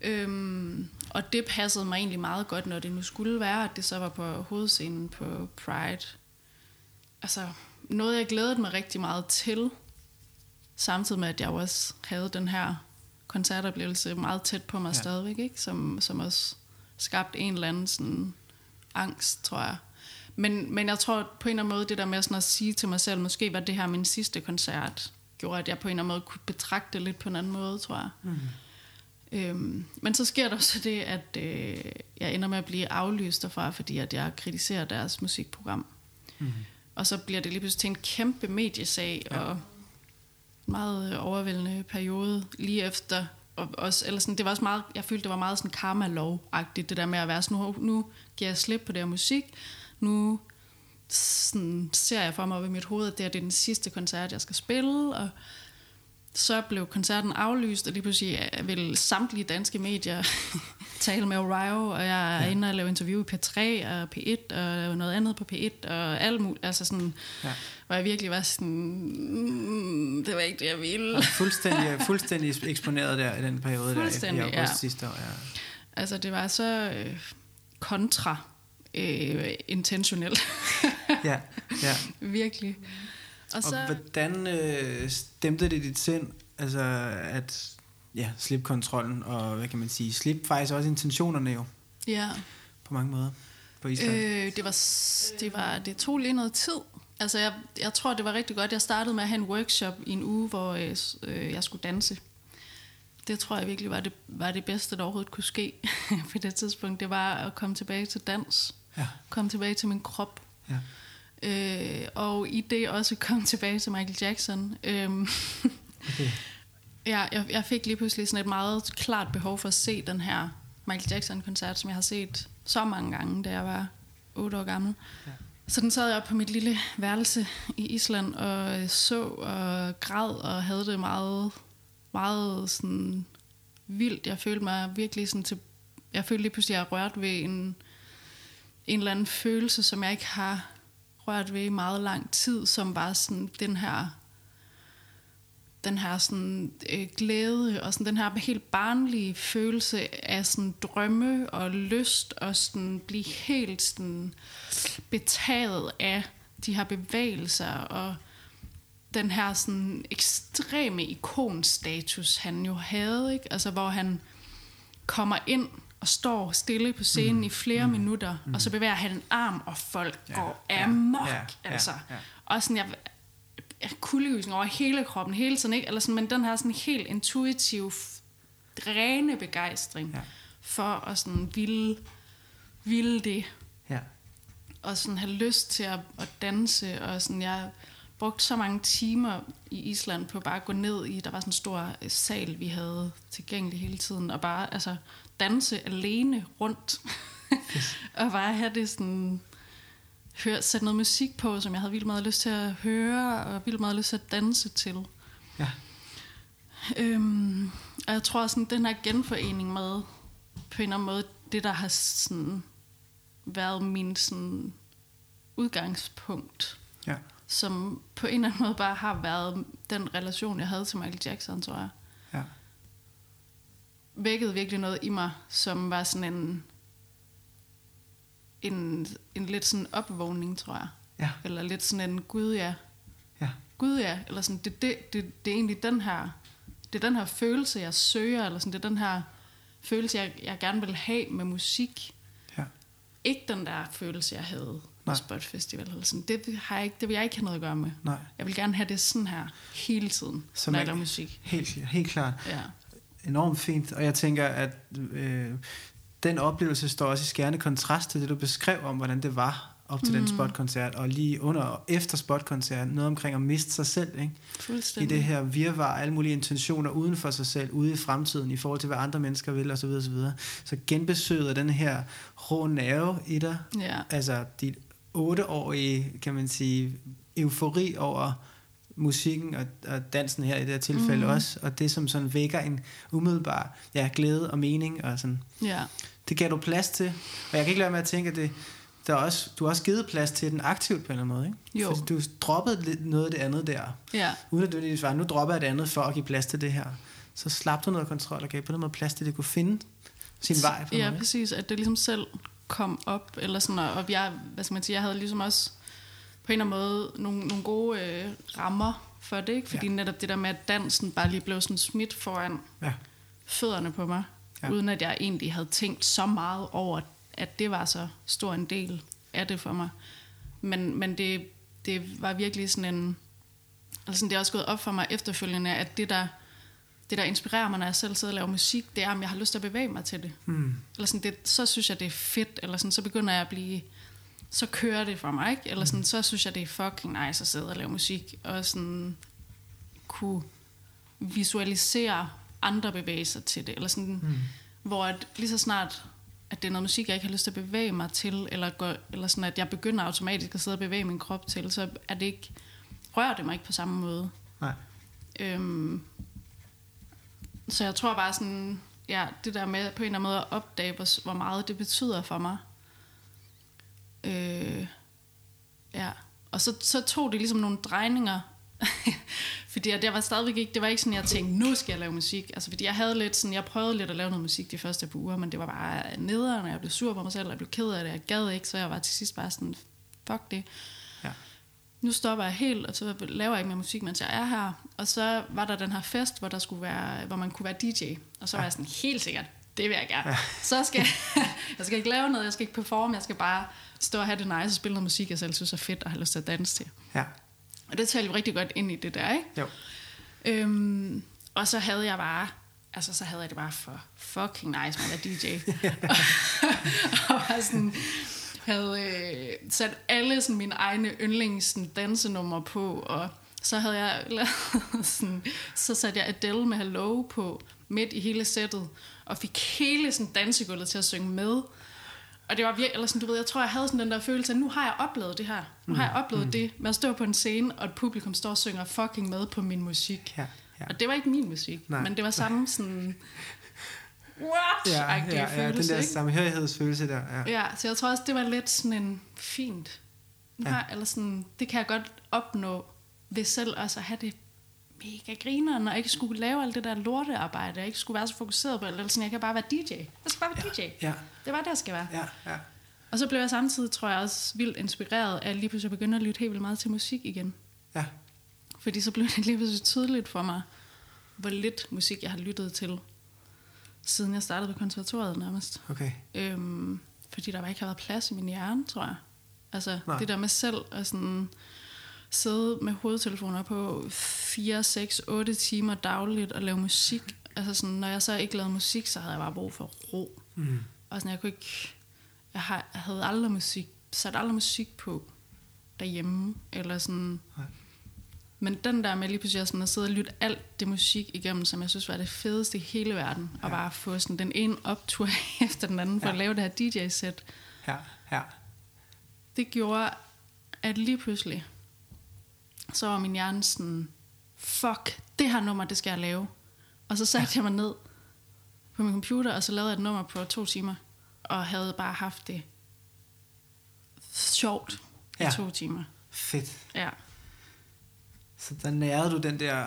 Øhm, og det passede mig egentlig meget godt, når det nu skulle være, at det så var på hovedscenen på Pride. Altså, noget jeg glædede mig rigtig meget til, samtidig med, at jeg også havde den her koncertoplevelse meget tæt på mig ja. stadigvæk, ikke? Som, som også skabte en eller anden sådan angst, tror jeg. Men, men jeg tror på en eller anden måde, det der med sådan at sige til mig selv, måske var det her min sidste koncert, gjorde, at jeg på en eller anden måde kunne betragte det lidt på en anden måde, tror jeg. Mm. Øhm, men så sker der også det, at øh, jeg ender med at blive aflyst derfra, fordi at jeg kritiserer deres musikprogram. Mm. Og så bliver det lige pludselig til en kæmpe mediesag, ja. og meget overvældende periode lige efter. Og også, eller sådan, det var også meget, jeg følte, det var meget sådan karma-lov-agtigt, det der med at være sådan, nu, nu giver jeg slip på det her musik, nu sådan, ser jeg for mig ved mit hoved, at det er den sidste koncert, jeg skal spille, og så blev koncerten aflyst, og lige pludselig vil samtlige danske medier tale med Orio, og jeg er ja. inde og lave interview i P3 og P1 og noget andet på P1 og alt muligt. Altså sådan, ja. hvor jeg virkelig var sådan, mm, det var ikke det, jeg ville. fuldstændig, fuldstændig eksponeret der i den periode der i august ja. sidste år. Ja. Altså det var så øh, kontra øh, intentionelt. ja, ja. Virkelig. Og, så... og hvordan øh, stemte det dit sind, altså at ja, slippe kontrollen, og hvad kan man sige, slippe faktisk også intentionerne jo. Ja. På mange måder på Island. Øh, det, var, det, var, det tog lige noget tid. Altså jeg, jeg tror, det var rigtig godt. Jeg startede med at have en workshop i en uge, hvor øh, øh jeg skulle danse. Det tror jeg virkelig var det, var det bedste, der overhovedet kunne ske på det tidspunkt. Det var at komme tilbage til dans. Ja. Komme tilbage til min krop. Ja. Øh, og i det også komme tilbage til Michael Jackson. Øh, okay. Ja, jeg, jeg fik lige pludselig sådan et meget klart behov for at se den her Michael Jackson-koncert, som jeg har set så mange gange, da jeg var 8 år gammel. Ja. Så den sad jeg op på mit lille værelse i Island og så og græd og havde det meget, meget sådan vildt. Jeg følte mig virkelig sådan til... Jeg følte lige pludselig, at jeg rørt ved en, en eller anden følelse, som jeg ikke har rørt ved i meget lang tid, som var sådan den her den her sådan, øh, glæde og sådan den her helt barnlige følelse af sådan drømme og lyst og sådan blive helt sådan betaget af de her bevægelser og den her sådan ekstreme ikonstatus, han jo havde, ikke? Altså, hvor han kommer ind og står stille på scenen mm. i flere mm. minutter, mm. og så bevæger han en arm, og folk ja, går amok, ja, ja, altså. Ja, ja. Og sådan, jeg, kuldegysning over hele kroppen hele tiden, ikke? Eller sådan, men den her sådan helt intuitiv, rene begejstring ja. for at sådan ville, ville det. Ja. Og sådan have lyst til at, at danse, og sådan, jeg brugt så mange timer i Island på bare at gå ned i, der var sådan en stor øh, sal, vi havde tilgængelig hele tiden, og bare altså danse alene rundt. og bare have det sådan høre, sætte noget musik på, som jeg havde vildt meget lyst til at høre, og vildt meget lyst til at danse til. Ja. Øhm, og jeg tror, sådan den her genforening med, på en eller anden måde, det der har sådan været min sådan udgangspunkt, ja. Som på en eller anden måde bare har været den relation, jeg havde til Michael Jackson, tror jeg. Ja. Vækkede virkelig noget i mig, som var sådan en en, en lidt sådan opvågning, tror jeg. Ja. Eller lidt sådan en, gud ja. Ja. Gud ja, eller sådan, det, det, det, det er egentlig den her, det er den her følelse, jeg søger, eller sådan, det er den her følelse, jeg, jeg gerne vil have med musik. Ja. Ikke den der følelse, jeg havde Nej. Spot Festival. Eller sådan. Det, har jeg ikke, det vil jeg ikke have noget at gøre med. Nej. Jeg vil gerne have det sådan her hele tiden, Som når jeg laver musik. Helt, helt klart. Ja. Enormt fint. Og jeg tænker, at øh, den oplevelse står også i skærende kontrast til det, du beskrev om, hvordan det var op til mm. den spotkoncert, og lige under og efter spotkoncerten, noget omkring at miste sig selv, ikke? I det her virvar, alle mulige intentioner uden for sig selv, ude i fremtiden, i forhold til, hvad andre mennesker vil, osv. osv. Så genbesøget af den her rå nerve i dig, ja. altså dit otteårige, kan man sige, eufori over musikken og, og dansen her i det her tilfælde mm. også, og det som sådan vækker en umiddelbar ja, glæde og mening og sådan. Ja. Det gav du plads til, og jeg kan ikke lade med at tænke, at det, der er også, du har også givet plads til den aktivt på en eller anden måde, ikke? Jo. Fordi du droppede lidt noget af det andet der, ja. uden at du lige svarer, nu dropper jeg det andet for at give plads til det her. Så slap du noget kontrol og gav på den måde plads til, at det kunne finde sin vej. På ja, noget, præcis, at det ligesom selv kom op, eller sådan, og jeg, hvad skal man sige, jeg havde ligesom også på en eller anden måde nogle, nogle gode øh, rammer for det, ikke? Fordi ja. netop det der med, at dansen bare lige blev sådan smidt foran ja. fødderne på mig, ja. uden at jeg egentlig havde tænkt så meget over, at det var så stor en del af det for mig. Men, men det, det var virkelig sådan en... Altså det er også gået op for mig efterfølgende, at det der, det der inspirerer mig, når jeg selv sidder og laver musik, det er, om jeg har lyst til at bevæge mig til det. Mm. Eller sådan, det, så synes jeg, det er fedt, eller sådan, så begynder jeg at blive så kører det for mig, ikke? Eller sådan, mm. så synes jeg, det er fucking nice at sidde og lave musik, og sådan kunne visualisere andre bevægelser til det, eller sådan, mm. hvor at lige så snart, at det er noget musik, jeg ikke har lyst til at bevæge mig til, eller, gå, eller sådan, at jeg begynder automatisk at sidde og bevæge min krop til, så er det ikke, rører det mig ikke på samme måde. Nej. Øhm, så jeg tror bare sådan, ja, det der med på en eller anden måde at opdage, hvor, hvor meget det betyder for mig, Øh, ja. Og så, så tog det ligesom nogle drejninger, fordi det var stadigvæk ikke, det var ikke sådan, jeg tænkte, nu skal jeg lave musik. Altså, fordi jeg havde lidt sådan, jeg prøvede lidt at lave noget musik de første par uger, men det var bare nederen, og jeg blev sur på mig selv, og jeg blev ked af det, jeg gad ikke, så jeg var til sidst bare sådan, fuck det. Nu stopper jeg helt, og så laver jeg ikke mere musik, mens jeg er her. Og så var der den her fest, hvor, der skulle være, hvor man kunne være DJ. Og så ja. var jeg sådan, helt sikkert, det vil jeg gerne. Ja. Så skal jeg, jeg skal ikke lave noget, jeg skal ikke performe, jeg skal bare stå og have det nice og spille noget musik, jeg selv synes er fedt og har lyst til at danse til. Ja. Og det talte jo rigtig godt ind i det der, ikke? Jo. Øhm, og så havde jeg bare, altså så havde jeg det bare for fucking nice at være DJ. og var sådan, havde øh, sat alle sådan, mine egne yndlings dansenumre på, og så havde jeg lavet sådan, så satte jeg Adele med Hello på midt i hele sættet, og fik hele sådan dansegulvet til at synge med. Og det var virkelig, eller sådan, du ved, jeg tror, jeg havde sådan den der følelse, at nu har jeg oplevet det her. Nu har jeg oplevet mm. det med at stå på en scene, og et publikum står og synger fucking med på min musik. Ja, ja. Og det var ikke min musik, Nej. men det var samme sådan... What? Ja, Agtige ja, ja, den følelse, der ikke? samhørighedsfølelse der. Ja. Ja, så jeg tror også, det var lidt sådan en fint. Nu Ja. har, eller sådan, det kan jeg godt opnå ved selv også at have det mega grineren, og ikke skulle lave alt det der lortearbejde, og ikke skulle være så fokuseret på alt, eller sådan, jeg kan bare være DJ. Jeg skal bare være DJ. Ja, Det var det, jeg skal være. ja, ja. Og så blev jeg samtidig, tror jeg, også vildt inspireret af at lige pludselig begynde at lytte helt vildt meget til musik igen. Ja, Fordi så blev det lige pludselig tydeligt for mig, hvor lidt musik jeg har lyttet til, siden jeg startede på konservatoriet nærmest. okay. Øhm, fordi der bare ikke har været plads i min hjerne, tror jeg. Altså Nej. Det der med selv at sådan sidde med hovedtelefoner på 4, 6, 8 timer dagligt og lave musik. Altså sådan, når jeg så ikke lavede musik, så havde jeg bare brug for ro. Mm. Og sådan, jeg kunne ikke... Jeg, har, jeg havde aldrig musik, sat aldrig musik på derhjemme, eller sådan... Nej. Men den der med lige pludselig at sådan at sidde og lytte alt det musik igennem, som jeg synes var det fedeste i hele verden, og Ja. bare få sådan den ene optur efter den anden for Ja. at lave det her DJ-sæt, Ja, ja. det gjorde, at lige pludselig, så var min hjerne sådan, fuck, det her nummer, det skal jeg lave. Og så satte ja. jeg mig ned på min computer, og så lavede jeg et nummer på to timer, og havde bare haft det sjovt i Ja. to timer. Fedt. Ja, Så der nærede du den der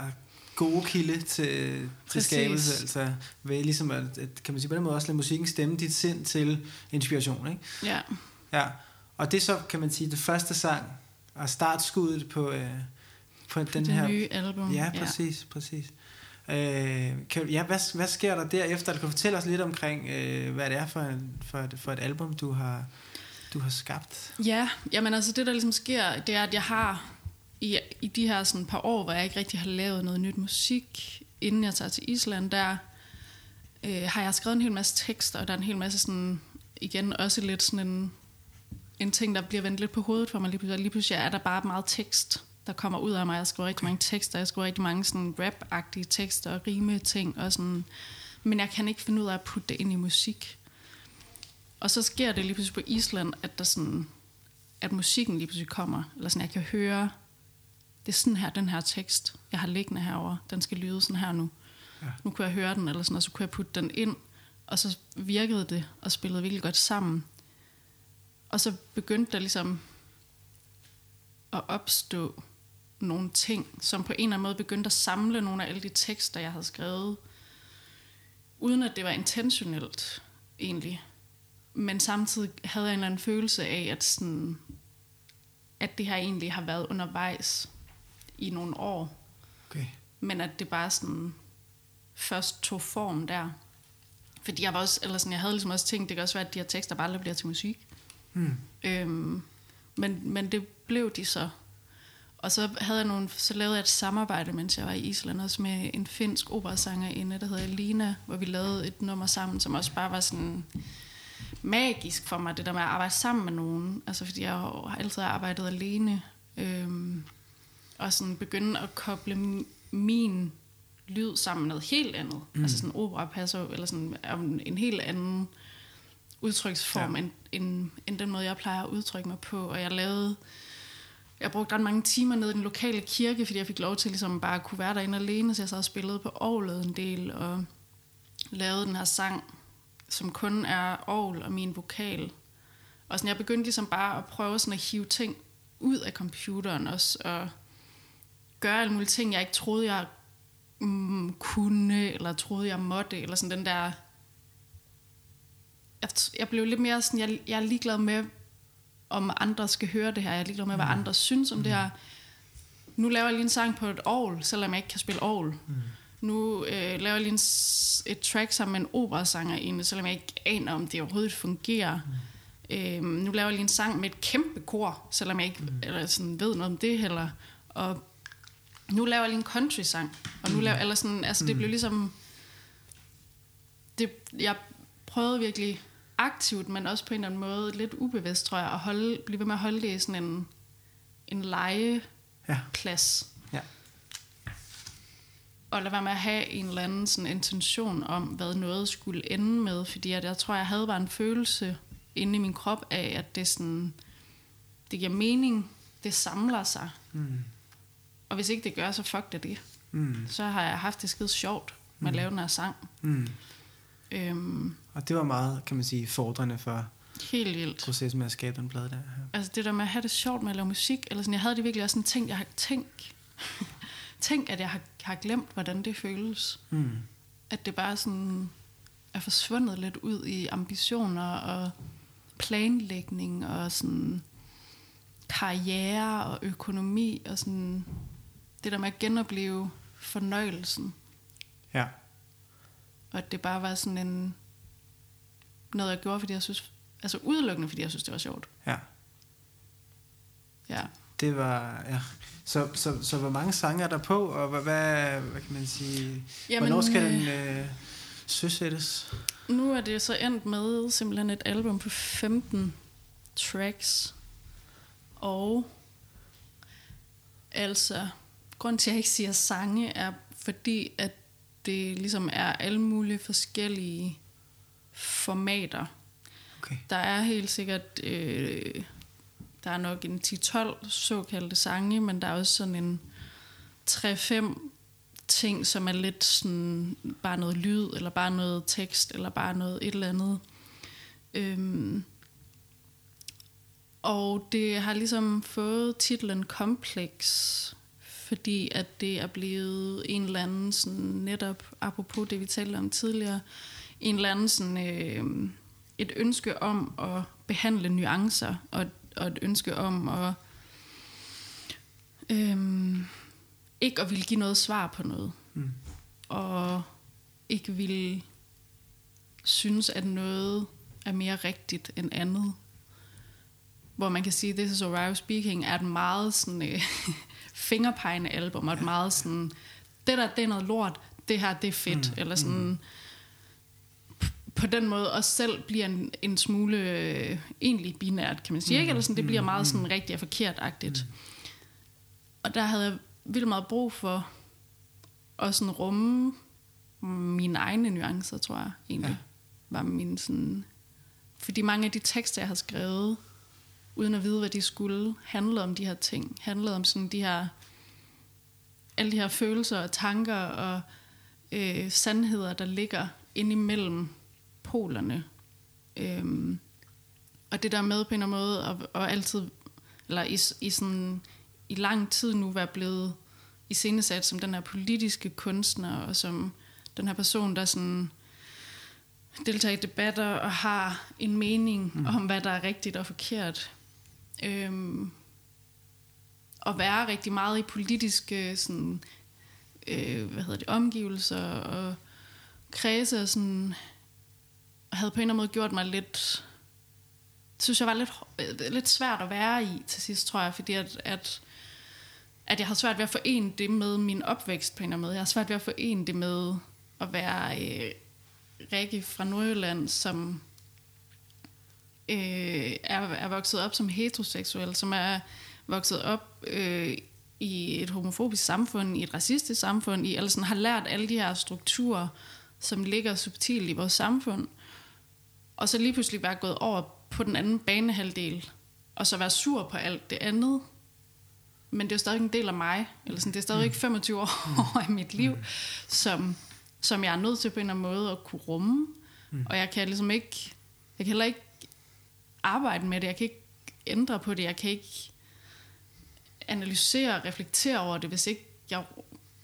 gode kilde til, til Præcis. skabelse, altså ved ligesom at, at, kan man sige på den måde også lade musikken stemme dit sind til inspiration, ikke? ja, Ja, og det er så, kan man sige, det første sang, og startskuddet på, øh, på den det her... nye album. Ja, præcis, ja. præcis. Øh, kan, ja, hvad, hvad sker der derefter? Du kan fortælle os lidt omkring, øh, hvad det er for, en, for, et, for et album, du har, du har skabt. Ja, jamen altså det der ligesom sker, det er, at jeg har i, i de her sådan par år, hvor jeg ikke rigtig har lavet noget nyt musik, inden jeg tager til Island, der øh, har jeg skrevet en hel masse tekster, og der er en hel masse sådan, igen også lidt sådan en, en ting, der bliver vendt lidt på hovedet for mig lige pludselig. Lige pludselig er der bare meget tekst, der kommer ud af mig. Jeg skriver rigtig mange tekster, jeg skriver rigtig mange sådan rap-agtige tekster og rime ting, og sådan, men jeg kan ikke finde ud af at putte det ind i musik. Og så sker det lige pludselig på Island, at der sådan, at musikken lige pludselig kommer, eller sådan, jeg kan høre, det er sådan her, den her tekst, jeg har liggende herover, den skal lyde sådan her nu. Ja. Nu kunne jeg høre den, eller sådan, og så kunne jeg putte den ind, og så virkede det, og spillede virkelig godt sammen. Og så begyndte der ligesom at opstå nogle ting, som på en eller anden måde begyndte at samle nogle af alle de tekster, jeg havde skrevet, uden at det var intentionelt, egentlig. Men samtidig havde jeg en eller anden følelse af, at, sådan, at det her egentlig har været undervejs i nogle år, Okay. men at det bare sådan først tog form der. Fordi jeg var også, eller sådan, jeg havde ligesom også tænkt, det kan også være, at de her tekster bare aldrig bliver til musik. Hmm. Øhm, men, men det blev de så. Og så, havde jeg nogle, så lavede jeg et samarbejde, mens jeg var i Island, også med en finsk operasangerinde, der hedder Lina, hvor vi lavede et nummer sammen, som også bare var sådan magisk for mig, det der med at arbejde sammen med nogen. Altså fordi jeg har altid arbejdet alene. Øhm, og sådan begynde at koble min lyd sammen med noget helt andet. Mm. Altså sådan opera passer eller sådan en, helt anden udtryksform, Ja. end, end, end den måde, jeg plejer at udtrykke mig på. Og jeg lavede, jeg brugte ret mange timer nede i den lokale kirke, fordi jeg fik lov til ligesom bare at kunne være derinde alene, så jeg så og spillede på orglet en del, og lavede den her sang, som kun er orgel og min vokal. Og sådan, jeg begyndte ligesom bare at prøve sådan at hive ting ud af computeren også, og gøre alle mulige ting, jeg ikke troede, jeg mm, kunne, eller troede, jeg måtte, eller sådan den der... Jeg, jeg blev lidt mere sådan, jeg, jeg er ligeglad med, om andre skal høre det her. Jeg er ligeglad med, hvad andre synes om det her. Nu laver jeg lige en sang på et orgel, selvom jeg ikke kan spille orgel. Mm. Nu øh, laver jeg lige en, et track sammen med en operasanger inde, selvom jeg ikke aner, om det overhovedet fungerer. Mm. Øh, nu laver jeg lige en sang med et kæmpe kor, selvom jeg ikke mm. eller sådan, ved noget om det heller. Og nu laver jeg lige en country-sang. Og nu laver eller sådan, altså det blev ligesom... Det, jeg prøvede virkelig aktivt, men også på en eller anden måde lidt ubevidst, tror jeg, at holde, blive ved med at holde det i sådan en, en legeplads. Ja. Ja. Ja. og lade være med at have en eller anden sådan intention om, hvad noget skulle ende med, fordi at jeg tror, jeg havde bare en følelse inde i min krop af, at det sådan, det giver mening, det samler sig. Mm. Og hvis ikke det gør, så fuck det det. Mm. Så har jeg haft det skide sjovt med at lave den her sang. Mm. Øhm, Og det var meget, kan man sige, fordrende for helt vildt. processen med at skabe den plade der. Ja. Altså det der med at have det sjovt med at lave musik, eller sådan, jeg havde det virkelig også sådan tænkt, jeg har tænkt, tænk, at jeg har, har glemt, hvordan det føles. Mm. At det bare sådan er forsvundet lidt ud i ambitioner og planlægning og sådan karriere og økonomi og sådan det der med at genopleve fornøjelsen. Ja. Og at det bare var sådan en noget, jeg gjorde, fordi jeg synes, altså udelukkende, fordi jeg synes, det var sjovt. ja. Ja. Det var, ja. Så, så, så hvor mange sange er der på, og hvad, hvad, hvad kan man sige, Jamen, hvornår skal øh, den øh, søsættes? Nu er det så endt med simpelthen et album på 15 tracks. Og altså, grund til, at jeg ikke siger sange, er fordi, at det ligesom er alle mulige forskellige formater. Okay. Der er helt sikkert, øh, der er nok en 10-12 såkaldte sange, men der er også sådan en 3-5 ting, som er lidt sådan bare noget lyd, eller bare noget tekst, eller bare noget et eller andet. Øhm, og det har ligesom fået titlen Complex, fordi at det er blevet en eller anden sådan netop, apropos det vi talte om tidligere, en eller anden sådan, øh, et ønske om at behandle nuancer, og, og et ønske om at øh, ikke at ville give noget svar på noget, Mm. og ikke ville synes, at noget er mere rigtigt end andet. Hvor man kan sige, at This is Orion Speaking er et meget sådan, øh, fingerpegende album, og et meget sådan, det der, det er noget lort, det her, det er fedt, mm. eller sådan, p- på den måde også selv bliver en, en smule øh, egentlig binært, kan man sige, ikke? Eller sådan, det bliver meget sådan rigtig og forkert-agtigt. Og der havde jeg vildt meget brug for at sådan rumme mine egne nuancer, tror jeg egentlig. Ja. Ja. Var min sådan... Fordi mange af de tekster, jeg har skrevet, uden at vide, hvad de skulle, handlede om de her ting. Handlede om sådan de her... Alle de her følelser og tanker og øh, sandheder, der ligger inde imellem polerne. Øhm, og det der med på en eller anden måde, og, og altid, eller i, i, sådan, i lang tid nu være blevet iscenesat som den her politiske kunstner, og som den her person, der sådan deltager i debatter og har en mening mm. om, hvad der er rigtigt og forkert. Øhm, at være rigtig meget i politiske sådan, øh, hvad hedder det, omgivelser og kredse og sådan, havde på en eller anden måde gjort mig lidt synes jeg var lidt, øh, lidt svært at være i til sidst, tror jeg, fordi at, at, at jeg havde svært ved at forene det med min opvækst på en eller anden måde. Jeg har svært ved at forene det med at være øh, Rikke fra Nordjylland, som øh, er, er vokset op som heteroseksuel, som er vokset op øh, i et homofobisk samfund, i et racistisk samfund, i, eller sådan, har lært alle de her strukturer, som ligger subtilt i vores samfund, og så lige pludselig være gået over på den anden banehalvdel, og så være sur på alt det andet. Men det er jo stadig en del af mig, eller sådan, det er stadig ikke 25 år af mit liv, som, som jeg er nødt til på en eller anden måde at kunne rumme. Mm. Og jeg kan ligesom ikke, jeg kan heller ikke arbejde med det, jeg kan ikke ændre på det, jeg kan ikke analysere og reflektere over det, hvis ikke jeg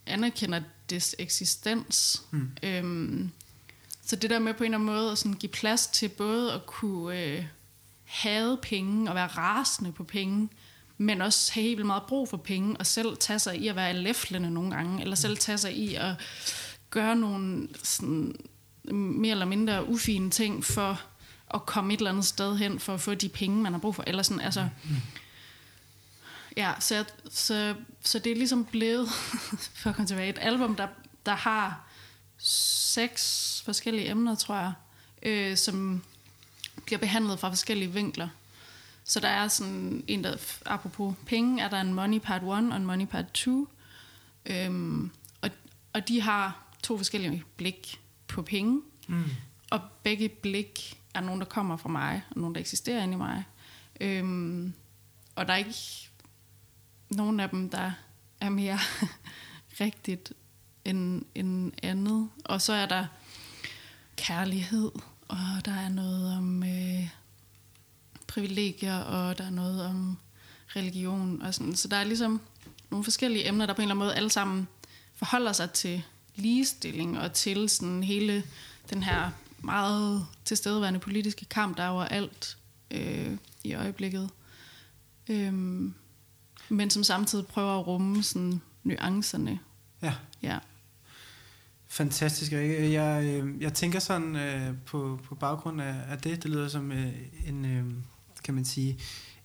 anerkender dets eksistens. Mm. Øhm, så det der med på en eller anden måde at sådan give plads til både at kunne øh, have penge og være rasende på penge, men også have helt vildt meget brug for penge, og selv tage sig i at være læflende nogle gange, eller selv tage sig i at gøre nogle sådan, mere eller mindre ufine ting for at komme et eller andet sted hen, for at få de penge, man har brug for. Eller sådan, altså, ja, så, jeg- så, så det er ligesom blevet, for at komme tilbage, et album, der, der har seks forskellige emner, tror jeg, øh, som bliver behandlet fra forskellige vinkler. Så der er sådan en, der, apropos penge, er der en money part 1 og en money part 2. Øhm, og, og de har to forskellige blik på penge, Mm. og begge blik er nogen, der kommer fra mig, og nogen, der eksisterer inde i mig. Øhm, og der er ikke nogen af dem, der er mere rigtigt end, end andet. Og så er der kærlighed, og der er noget om øh, privilegier, og der er noget om religion. Og sådan. Så der er ligesom nogle forskellige emner, der på en eller anden måde alle sammen forholder sig til ligestilling og til sådan hele den her meget tilstedeværende politiske kamp, der er overalt øh, i øjeblikket. Øhm, men som samtidig prøver at rumme sådan nuancerne. Ja. Ja. Fantastisk, Rikke. Jeg, øh, jeg tænker sådan øh, på, på baggrund af, af det, det lyder som øh, en, øh, kan man sige,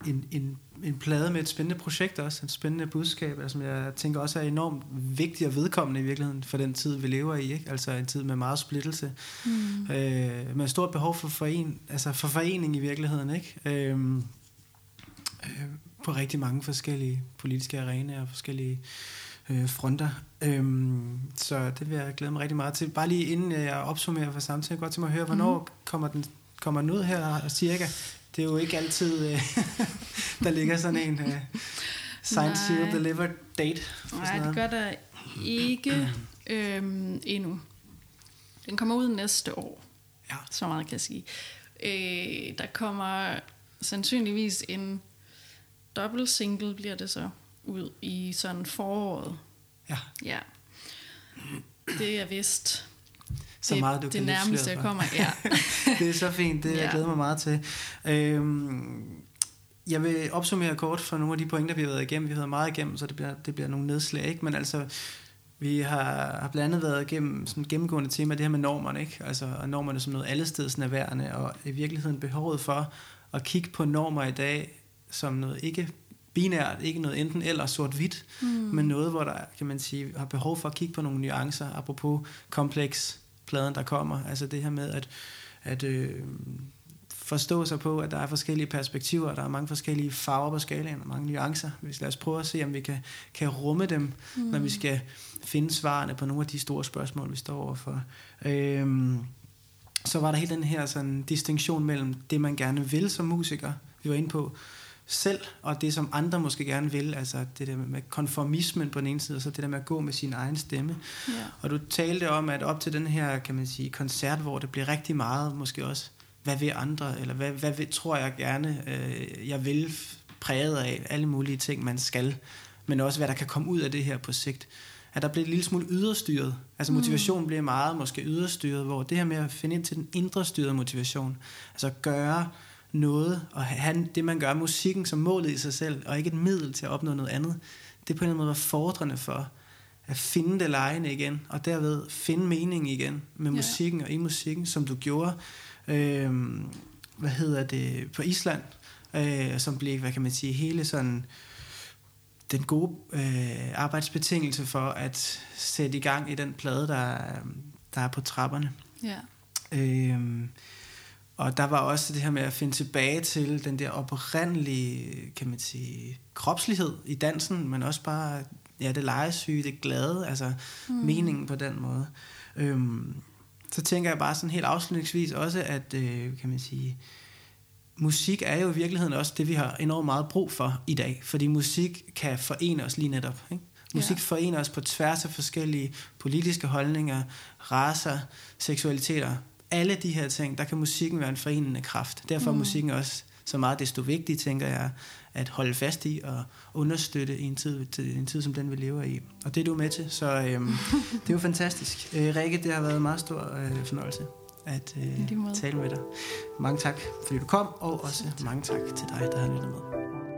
en, en, en plade med et spændende projekt også, et spændende budskab, altså, som jeg tænker også er enormt vigtigt og vedkommende i virkeligheden for den tid, vi lever i, ikke? altså en tid med meget splittelse, Mm. øh, med stort behov for, foren, altså for forening i virkeligheden, ikke? Øh, øh, på rigtig mange forskellige politiske arenaer og forskellige øh, fronter. Øhm, så det vil jeg glæde mig rigtig meget til. Bare lige inden jeg opsummerer for samtalen, godt til mig at høre, hvornår mm. kommer, den, kommer den ud her cirka? Det er jo ikke altid, øh, der ligger sådan en øh, signed, seal, Nej. delivered date. Nej, det gør der ikke øhm, endnu. Den kommer ud næste år, Ja. så meget kan jeg sige. Øh, der kommer sandsynligvis en dobbelt single, bliver det så, ud i sådan foråret. Ja, Ja. Det er vist så det, meget du det kan nærmeste, løfte jeg kommer. Ja. det er så fint, det ja. jeg glæder mig meget til. Øhm, jeg vil opsummere kort for nogle af de pointer, vi har været igennem. Vi har været meget igennem, så det bliver, det bliver nogle nedslag, ikke? Men altså, vi har, har blandt andet været igennem sådan et gennemgående tema, det her med normerne, ikke? Altså, og normerne som noget allestedsnærværende, og i virkeligheden behovet for at kigge på normer i dag som noget ikke binært, ikke noget enten eller sort-hvidt, mm. men noget, hvor der, kan man sige, har behov for at kigge på nogle nuancer, apropos kompleks pladen, der kommer. Altså det her med at, at øh, forstå sig på, at der er forskellige perspektiver, der er mange forskellige farver på skalaen, og mange nuancer. Hvis lad os prøve at se, om vi kan, kan rumme dem, mm. når vi skal finde svarene på nogle af de store spørgsmål, vi står overfor. Øhm, så var der hele den her sådan, distinktion mellem det, man gerne vil som musiker, vi var inde på, selv, og det, som andre måske gerne vil, altså det der med konformismen på den ene side, og så det der med at gå med sin egen stemme. ja. Og du talte om, at op til den her, kan man sige, koncert, hvor det bliver rigtig meget, måske også, hvad vil andre, eller hvad, hvad vil, tror jeg gerne, øh, jeg vil præget af alle mulige ting, man skal, men også hvad der kan komme ud af det her på sigt. At der bliver en lille smule yderstyret. Altså motivationen bliver meget måske yderstyret, hvor det her med at finde ind til den indre styrede motivation, altså gøre noget, og have det, man gør, musikken som målet i sig selv, og ikke et middel til at opnå noget andet, det på en eller anden måde var fordrende for, at finde det lejende igen, og derved finde mening igen med Ja. musikken og i musikken, som du gjorde, øh, hvad hedder det, på Island, øh, som blev, hvad kan man sige, hele sådan den gode øh, arbejdsbetingelse for at sætte i gang i den plade, der, er- der er på trapperne. ja. Øhm, og der var også det her med at finde tilbage til den der oprindelige, kan man sige, kropslighed i dansen, men også bare, ja, det legesyge, det glade, altså mm. meningen på den måde. Øhm, så tænker jeg bare sådan helt afslutningsvis også, at, øh, kan man sige, musik er jo i virkeligheden også det, vi har enormt meget brug for i dag, fordi musik kan forene os lige netop, ikke? Musik Ja. forener os på tværs af forskellige politiske holdninger, racer, seksualiteter. Alle de her ting, der kan musikken være en forenende kraft. Derfor er Mm. musikken musikken også så meget desto vigtig, tænker jeg, at holde fast i og understøtte i en tid, en tid som den, vi lever i. Og det er du med til, så øhm, det er jo fantastisk. Øh, Rikke, det har været en meget stor øh, fornøjelse at øh, tale med dig. Mange tak, fordi du kom, og også mange tak til dig, der har lyttet med.